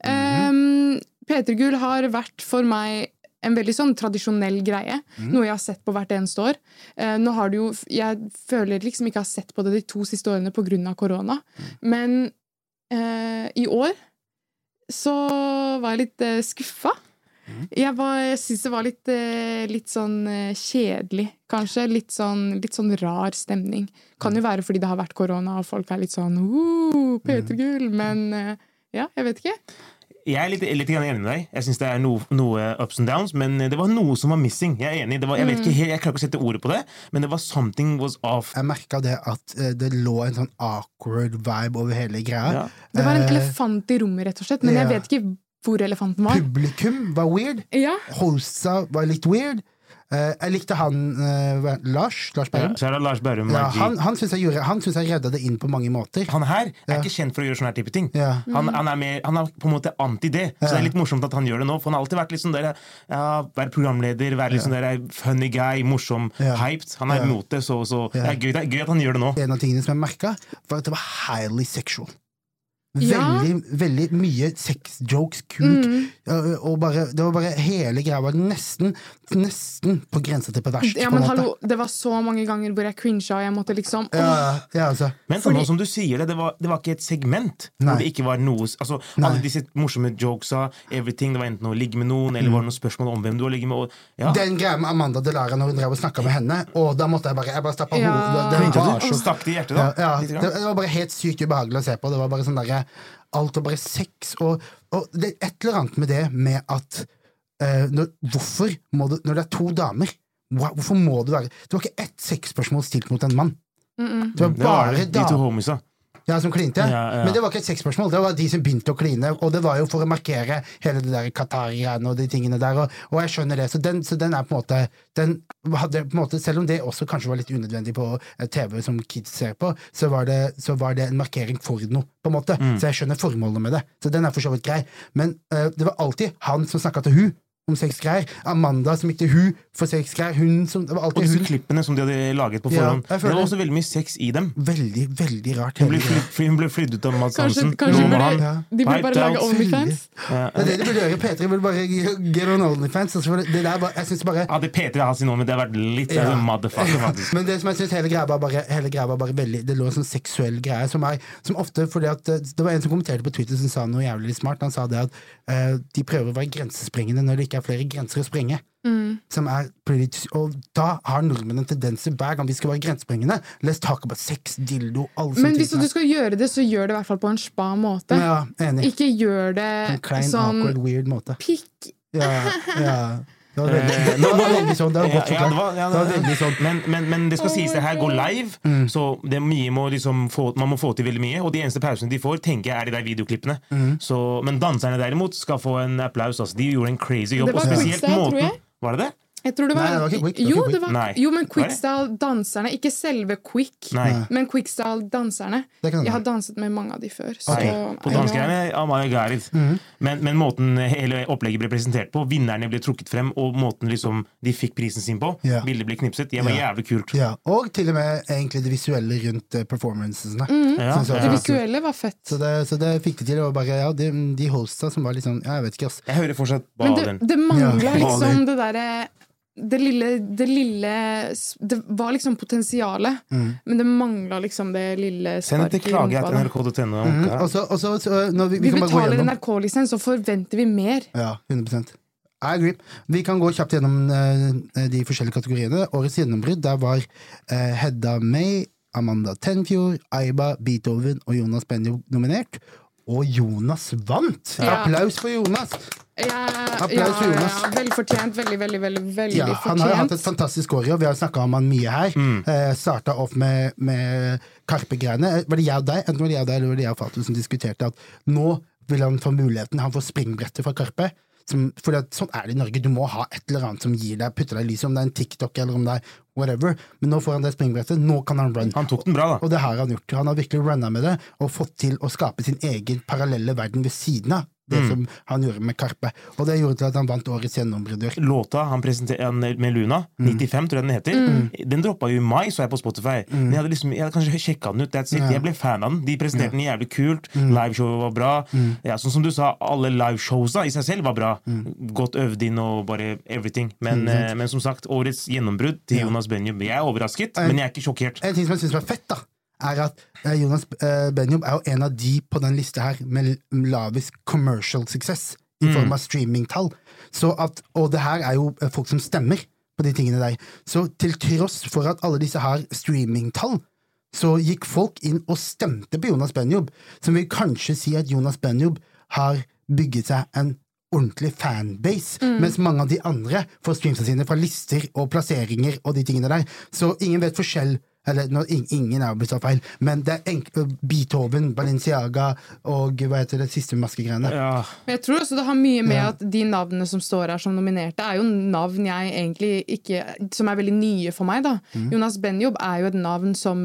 Mhm. Um, P3-gull har vært for meg en veldig sånn tradisjonell greie. Mm. Noe jeg har sett på hvert eneste år. Uh, nå har det jo, Jeg føler liksom ikke har sett på det de to siste årene pga. korona. Mm. Men uh, i år så var jeg litt uh, skuffa. Jeg, var- jeg syns det var litt, eh, litt sånn eh, kjedelig, kanskje. Litt sånn, litt sånn rar stemning. Kan jo være fordi det har vært korona og folk er litt sånn uh, P3-gull, men eh, ja, jeg vet ikke. Jeg er litt, litt enig med deg. Jeg synes det er noe, noe ups and downs, men det var noe som var missing. Jeg er enig. Det var, jeg, vet ikke, helt- jeg klarer ikke å sette ordet på det, men det var something was off. Jeg merka det at det lå en sånn awkward vibe over hele greia. Ja. Det var en elefant i rommet, rett og slett, men ja. jeg vet ikke hvor elefanten var. Publikum var weird. Ja, Hosa var litt weird. Uh, jeg likte han uh, Lars. Lars Berrum. Er det Lars Berrum. Ja, han han syns jeg, gjorde- han synes jeg redda det inn på mange måter. Han her er Ja. ikke kjent for å gjøre sånne type ting. Ja. Han, han, er mer, han er på en måte anti det. Så det er litt morsomt at han gjør det nå. For han har alltid vært sånn der, ja, være programleder, være sånn der funny guy, morsom, Ja. hyped. Han er Ja. imot det, så, så Ja. det, er gøy, det er gøy at han gjør det nå. En av tingene som jeg merka, var at det var highly sexual. Ja. Veldig, veldig mye sex-jokes, kuk, mm. og bare, det var bare hele greia var nesten, nesten på grensa til perverst. ja men hallo, det var så mange ganger hvor jeg crincha, og jeg måtte liksom Ja, ja, altså. Men Fordi- nå som du sier det, det var, det var ikke et segment Nei. hvor det ikke var noe altså, Alle disse morsomme jokesa, everything, det var enten å ligge med noen, eller var det noen spørsmål om hvem du har ligget med. Og, ja. Den greia med Amanda Delara når hun drev og snakka med henne, og da måtte jeg bare Jeg bare stappa Ja. hodet det, det var så Stakk det i hjertet, da? det, det var bare helt sykt ubehagelig å se på. Det var bare sånn derre Alt og bare sex, og, og det er et eller annet med det med at uh, når, Hvorfor må du Når det er to damer, hvorfor må det være Det var ikke ett sexspørsmål stilt mot en mann. Det var Det var bare det, de to. Ja, som klinte. Ja, ja. Men det var ikke et sexspørsmål, det var de som begynte å kline. Og det var jo for å markere hele det der Qatar-greiene og de tingene der. Og, og jeg skjønner det, så den, så den er på en måte den hadde på en måte, Selv om det også kanskje var litt unødvendig på eh, TV som kids ser på, så var det, så var det en markering for noe, på en måte. Mm. Så jeg skjønner formålet med det. Så den er for så vidt grei. Men uh, det var alltid han som snakka til hun om sexgreier. Amanda som gikk til hun for sexgreier. Hun som Det var Og disse hun. klippene som de hadde laget på forhånd. Ja, det var også veldig mye sex i dem. Veldig, veldig rart. Hun ble, fly, hun ble flydd ut av Mads Hansen. kanskje kanskje burde, ja. de burde bare lage. Onlyfans. Ja, Det er det de burde gjøre. P3 burde bare get on Onlyfans. Altså, det, der bare, jeg synes bare Ja, det P3 har sin OnlyFans, det har vært litt Ja. ja. motherfucker, faktisk. Men det som jeg synes hele greia var bare, hele greia var bare veldig Det lå en sånn seksuell greie som er Som ofte fordi at eh, Det var en som kommenterte på Twitter som sa noe jævlig smart. Han sa det at uh, de prøver å være grensesprengende når det ikke er flere grenser å sprenge. Som er og da har nordmenn en tendens til hver gang vi skal være grensesprengende Let's talk about sex, dildo, alle Men hvis hvis du skal gjøre det, så gjør det i hvert fall på en spa måte. Ja, enig. Ikke gjør det En klein, sånn awkward, weird måte. pikk Ja, ja. Det var veldig, sånn. Det var godt forklart. men, men, men det skal sies, det her går live, Mm. så det mye må liksom få, man må få til veldig mye. Og de eneste pausene de får, tenker jeg er de der videoklippene. Mm. Så, men danserne derimot skal få en applaus. Altså. De gjorde en crazy jobb. Og spesielt måten. Var det det? Jeg tror det var, Nei, det var ikke quick, det var jo, ikke det var, jo, men quickstyle-danserne. Ikke selve quick, Nei. men quickstyle-danserne. Jeg har danset med mange av de før. Så, okay. på I Amaya God. Mhm. men, men måten hele opplegget ble presentert på, vinnerne ble trukket frem, og måten liksom de fikk prisen sin på, yeah. bildet ble knipset, det var yeah. jævlig kult. Yeah. og til og med egentlig det visuelle rundt eh, performancene. Ja, Det ja. var kult. visuelle var fett. Så det, så det fikk de til. Og bare, ja, de, de hosta som var litt sånn Jeg vet ikke, ass. Jeg hører fortsatt Men det, det mangla Ja. liksom det derre det lille, det lille Det var liksom potensialet, men det mangla liksom det lille Send et til nrk.no. Mm. Og så, og så, så når vi, vi, Vi kan bare gå betaler NRK-lisens, så forventer vi mer. Ja, 100 I agree. Vi kan gå kjapt gjennom eh, de forskjellige kategoriene. Årets gjennombrudd der var eh, Hedda May, Amanda Tenfjord, Aiba, Beethoven og Jonas Benjo nominert. Og Jonas vant! Ja. Applaus for Jonas! Ja, Applaus ja, for Jonas. ja, Veldig fortjent. Veldig, veldig, veldig, veldig Ja, han har hatt et fantastisk år i år. Vi har snakka om han mye her. Mm. Eh, Starta opp med, med Karpe-greiene. Var det jeg og deg Enten var det jeg og deg eller var det jeg og Fatu som diskuterte at nå vil han få muligheten. Han får springbrettet fra Karpe. Som, for det, sånn er det i Norge. Du må ha et eller annet som gir deg, putter deg i lyset, om det er en TikTok eller om det er whatever. Men nå får han det springbrettet. Nå kan han run. Han tok den bra, da. Og det har han gjort. Han har virkelig runna med det og fått til å skape sin egen parallelle verden ved siden av det Mm. som han gjorde med Karpe. Og det gjorde til at han vant årets gjennombrudd. Låta han presenterte med Luna, 95 tror jeg den heter, den droppa jo i mai, så jeg på Spotify. Men jeg hadde liksom, jeg hadde kanskje sjekka den ut. That's it. Jeg ble fan av den. De presenterte den jævlig kult. Liveshowet var bra. Ja, sånn som du sa, alle liveshowsa i seg selv var bra. Godt øvd inn og bare everything. Men, eh, men som sagt, årets gjennombrudd til Jonas Benjum. Jeg er overrasket, men jeg er ikke sjokkert. En ting som jeg syns var fett, da, er at eh, Jonas eh, Benjob er jo en av de på den lista her med lavest commercial success i form av streamingtall. Så og det her er jo eh, folk som stemmer på de tingene der. Så til tross for at alle disse har streamingtall, så gikk folk inn og stemte på Jonas Benjob, som vil kanskje si at Jonas Benjob har bygget seg en ordentlig fanbase, mens mange av de andre får streamsa sine fra lister og plasseringer og de tingene der. Så ingen vet forskjell eller no, ing- ingen er jo blitt så feil, men det er enk Beethoven, Balenciaga og hva heter det siste maskegreiene. Ja. Men jeg tror også det har mye med at de navnene som står her som nominerte, er jo navn jeg egentlig ikke Som er veldig nye for meg, da. Mm. Jonas Benjob er jo et navn som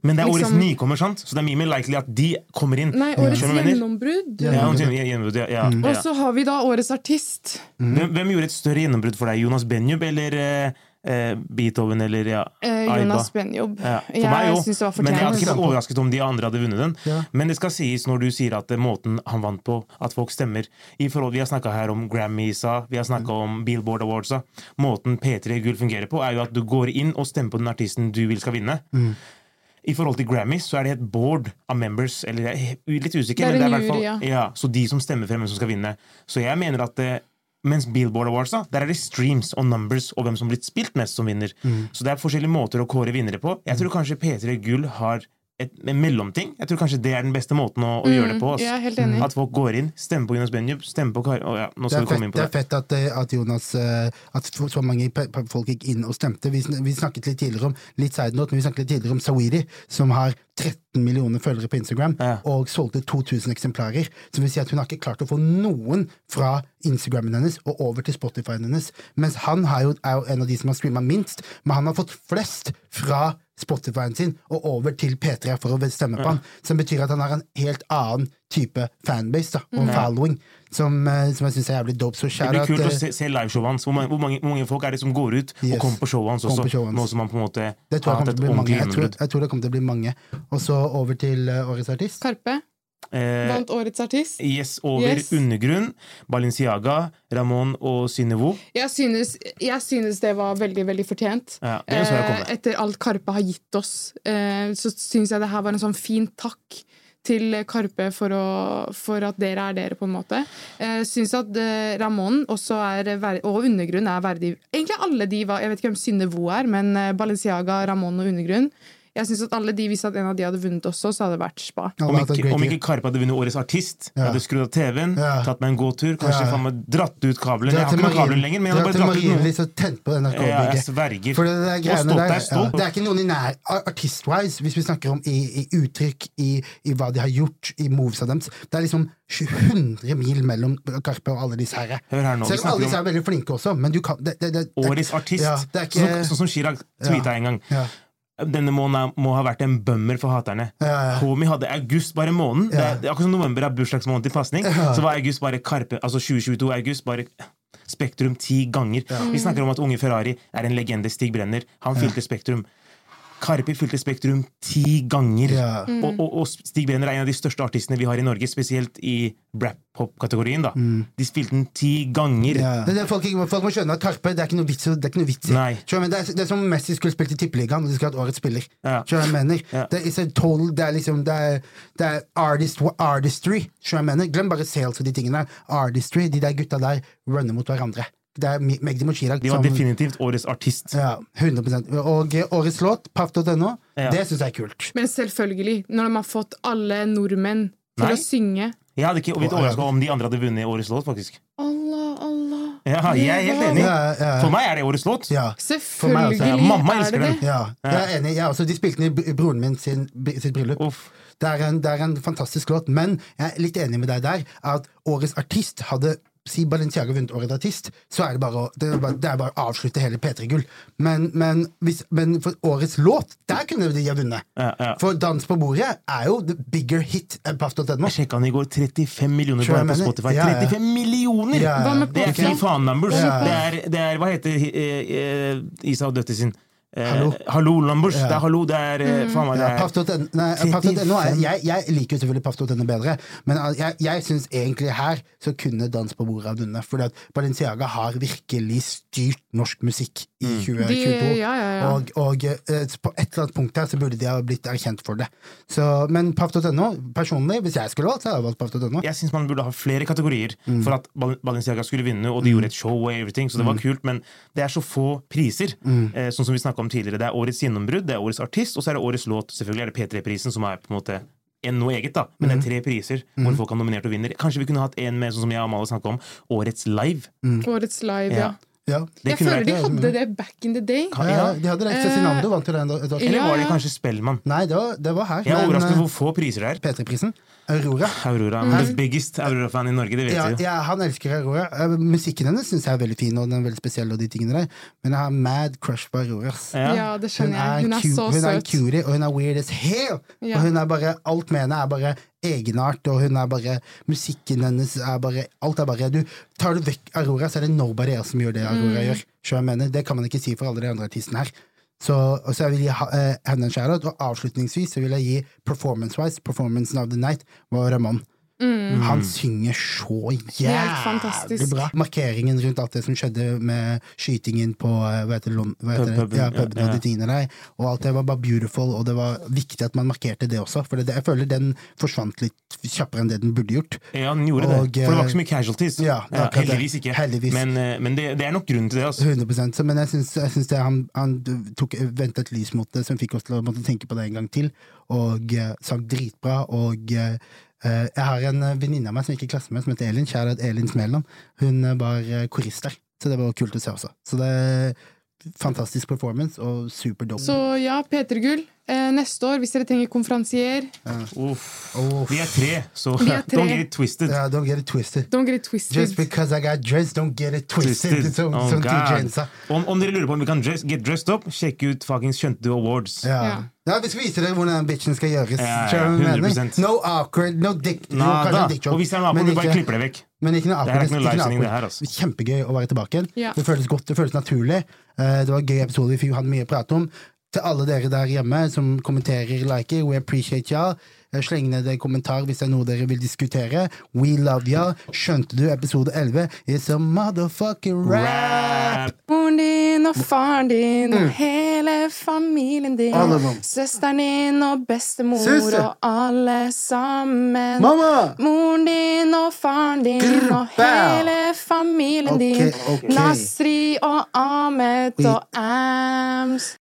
Men det er årets Liksom- nykommer, sant? så det er mye mer likely at de kommer inn. Nei, årets gjennombrudd. Ja, gjennombrudd, ja, ja, Mm. ja. Og så har vi da årets artist. Hvem, hvem gjorde et større gjennombrudd for deg? Jonas Benjub eller eh, Beethoven eller ja, Eh, Aiba? Jonas Benjob. Ja, for jeg meg jo, men jeg hadde ikke vært overrasket om de andre hadde vunnet den. Ja. Men det skal sies når du sier at er måten han vant på, at folk stemmer I forhold, Vi har snakka her om Grammysa, vi har snakka om Billboard Awardsa. Måten P3 Gull fungerer på, er jo at du går inn og stemmer på den artisten du vil skal vinne. I forhold til Grammys så er det et board av members, eller jeg er litt usikker, Det er men det er jury, ja, Så de som stemmer frem hvem som skal vinne. Så jeg mener at det, mens Billboard Awards, da, der er det streams og numbers og hvem som har blitt spilt mest, som vinner. Så det er forskjellige måter å kåre vinnere på. Jeg tror kanskje P3 Gull har et, en mellomting. Jeg tror kanskje det er den beste måten å, å gjøre det på. oss. jeg er helt enig. At folk går inn, stemmer på Jonas Benjup, stemmer på Kari oh, ja, nå skal vi komme fett, inn på det det. er fett at, eh, at Jonas eh, At så mange folk gikk inn og stemte. Vi, vi snakket litt tidligere om Litt side note, men vi snakket litt tidligere om Sawiri, som har 13 millioner følgere på Instagram Ja. og solgte 2000 eksemplarer. Som vil si at hun har ikke klart å få noen fra Instagrammen hennes og over til Spotifyen hennes. Mens han har jo, er jo en av de som har streama minst, men han har fått flest fra Spotifyen sin og over til P3 for å stemme på han. Som betyr at han har en helt annen type fanbase da, og mm. following, som, eh, som jeg syns er jævlig dope. Så Det blir kult kult å se, se liveshowet hans. Hvor mange, hvor, mange, hvor mange folk er det som går ut Yes. og kommer på showet hans også? Show. Nå som han på en måte det tror har jeg hatt kommer et ordentlig Jeg tror, gjennombrudd. jeg tror det kommer til å bli mange. Og så over til eh, årets artist. Karpe Eh, vant årets artist. Yes, over Yes. Undergrunn, Balenciaga, Ramón og Synevo. Jeg synes, jeg synes det var veldig veldig fortjent. Ja. Eh, etter alt Karpe har gitt oss, eh, så syns jeg det her var en sånn fin takk til Karpe for, å, for at dere er dere, på en måte. Jeg syns at eh, Ramón og Undergrunn er verdig Egentlig alle de var Jeg vet ikke hvem Synnevo er, men eh, Balenciaga, Ramón og Undergrunn. Jeg synes at alle de, Hvis at en av de hadde vunnet også, så hadde det vært spa. Om ikke, om ikke Karpe hadde vunnet Årets artist, Ja. hadde skrudd av TV-en, Ja. tatt meg en gåtur, kanskje Ja. faen meg dratt ut kabelen. Jeg har ikke noen kabler lenger, men jeg hadde bare dratt ut noe. Og tent på Ja, jeg sverger. For det, Og greiene stolt der, er ja, stolt. det er ikke noen i nær Artist-wise, hvis vi snakker om i, i uttrykk, i, i hva de har gjort, i movesa deres. Det er liksom 100 mil mellom Karpe og alle disse her. Hør her nå, Selv om alle disse er veldig flinke også, men du kan det, det, det, det, Årets artist. Ja, det er ikke sånn, sånn som Chirag tweeta en gang. Ja. Denne måneden må ha vært en bummer for haterne. Ja, ja. Homie hadde august bare måneden. Ja. det er akkurat som november er bursdagsmåned til pasning. Så var august bare Karpe, altså 2022 august bare Spektrum ti ganger. Vi snakker om at unge Ferrari er en legende. Stig Brenner. Han fylte Spektrum. Karpe fylte Spektrum ti ganger. Ja. Og, og, og Stig Brenner er en av de største artistene vi har i Norge, spesielt i rap-pop-kategorien. da. De spilte den ti ganger. Mm. Ja. Det er det folk, ikke- folk må skjønne at Karpe det er ikke noe vits, det er ikke noe vits i. Det, er, det er som Messi skulle spilt i Tippeligaen og de skulle hatt årets spiller. Ja. Jeg mener? Ja. Det, er, total, det er liksom Det er, det er artist, artistry. Jeg mener? Glem bare sales og de tingene. Artistry. De der gutta der runner mot hverandre. Det er Magdi Mochirag De var som definitivt årets artist. ja, 100 Og årets låt, paff.no, Ja. det syns jeg er kult. Men selvfølgelig, når de har fått alle nordmenn til Nei. å synge Jeg hadde ikke blitt overraska om de andre hadde vunnet årets låt, faktisk. Allah, Allah. Ja, jeg er helt enig. Ja, ja. For meg er det årets låt. Ja. For meg også. Selvfølgelig Mamma er elsker det den. Ja, jeg er enig. Jeg er også, de spilte den i broren min sin, sitt bryllup. Uff. Det er, en, det er en fantastisk låt, men jeg er litt enig med deg der at årets artist hadde Si Balenciaga vunnet årets artist, så er det bare å, det er bare, det er bare å avslutte hele P3 Gull. Men, men, hvis, men for årets låt, der kunne de ha vunnet. Ja, ja. For Dans på bordet er jo the bigger hit enn Paff.no. Jeg sjekka den i går. 35 millioner bare på. Spotify. Ja, ja. 35 millioner! Ja, ja. Det er ikke Pop? faen-numbers. Ja. Det, er, det er Hva heter eh, eh, Isa og Døtti sin? Eh, Hallo. Hallo-numbers. Ja. Det er hallo, det er mm. faen meg det Ja, er er, jeg, jeg liker jo selvfølgelig Paff.no bedre, men uh, jeg, jeg syns egentlig her så kunne Dans på bordet ha vunnet. Fordi at Balenciaga har virkelig styrt norsk musikk i 2022. De- ja, ja, ja. Og, og eh, på et eller annet punkt her så burde de ha blitt erkjent for det. Så, men Paff.no, personlig, hvis jeg skulle valgt, så hadde jeg valgt Paff.no. jeg syns man burde ha flere kategorier Mm. for at Bal- Balenciaga skulle vinne, og de gjorde et show og everything, så det Mm. var kult, men det er så få priser. Eh, sånn som vi snakka om tidligere. Det er årets gjennombrudd, det er årets artist, og så er det årets låt. Selvfølgelig er det P3-prisen, som er på en måte en noe eget, da. Men Mm. det er tre priser hvor folk har nominert og vinner. Kanskje vi kunne hatt en med, sånn som jeg og Amalie snakka om, årets live. Årets live, Ja. ja. Ja. Jeg føler vært de hadde det back in the day. Kan- Ja, ja. de hadde det. Cezinando vant jo det. Eller var det kanskje Spellemann? Nei, det var, det var her. Jeg er overrasket eh, over hvor få priser det er. P3-prisen. Aurora. Aurora, The biggest Aurora-fan i Norge, det vet Ja, du. ja, han elsker Aurora. Musikken hennes syns jeg er veldig fin, og den er veldig spesiell, og de tingene der. Men jeg har mad crush på Aurora. Ja. Ja, det Hun skjønner jeg. er, Hun er så søt. hun er en cutie og hun er weird as hell! Ja. Og hun er bare, alt med henne er bare egenart, og hun er bare Musikken hennes er bare Alt er bare du, Tar du vekk Aurora, så er det nobody else som gjør det Aurora Mm. gjør. Jeg mener, Det kan man ikke si for alle de andre artistene her. Så, og så jeg vil gi ha, eh, henne en shout-out, og avslutningsvis så vil jeg gi performance-wise, performancen of the night, var Ramón. Han synger så jævlig bra. Markeringen rundt alt det som skjedde med skytingen på eh, hva heter, det, hva heter det? Puben, Ja, puben ja, og ja. de tingene der. Og alt det var bare beautiful, og det var viktig at man markerte det også. For det, jeg føler den forsvant litt kjappere enn det den burde gjort. Ja, den gjorde Og, det. For det var eh, ikke så mye casualties. ja, det. heldigvis ikke. Heldigvis. Men, eh, men det, det er nok grunnen til det. Altså. 100 så, Men jeg syns, jeg syns det, han, han tok, vendte et lys mot det som fikk oss til å måtte tenke på det en gang til. Og sang dritbra. Og jeg har en eh, venninne av meg som gikk i klasse med, som heter Elin. Kjære Elin Smeland. Hun eh, var korist der, så det var kult å se også. Så det fantastisk performance og super dope. Så ja, P3 Gull. Eh, neste år, hvis dere trenger konferansier, Uff. Oh, Vi er tre, så Vi er tre. don't get it twisted. yeah, don't get it twisted. don't get it twisted. Just because I got dressed, don't get it twisted. Twisted. Som, Oh, som. Om, om dere lurer på om vi kan dress, get dressed up, sjekk ut fuckings Skjønte du Awards. Ja. Ja. ja, Vi skal vise dere hvordan den bitchen skal gjøres. Ja, ja, Skjønner du hva jeg mener? 100%. No awkward, no dick joke, Og hvis det er en awkward, bare klipper det vekk. Men ikke noe Det er ikke noe livesending, det her, altså. Kjempegøy å være tilbake igjen. Ja. Det føles godt, det føles naturlig. Eh, Det var en gøy episode, vi fikk hadde mye å prate om. Til alle dere der hjemme som kommenterer, liker, we appreciate y'all. Sleng ned en kommentar hvis det er noe dere vil diskutere. We love y'all. Skjønte du episode 11? It's a motherfucking rap! Rap. Moren din og faren din og hele familien din. Mm. Søsteren din og bestemor Søster. og alle sammen. Mama! Moren din og faren din Grr, og hele familien okay, din. Okay. Nasri og Ahmed og Ams.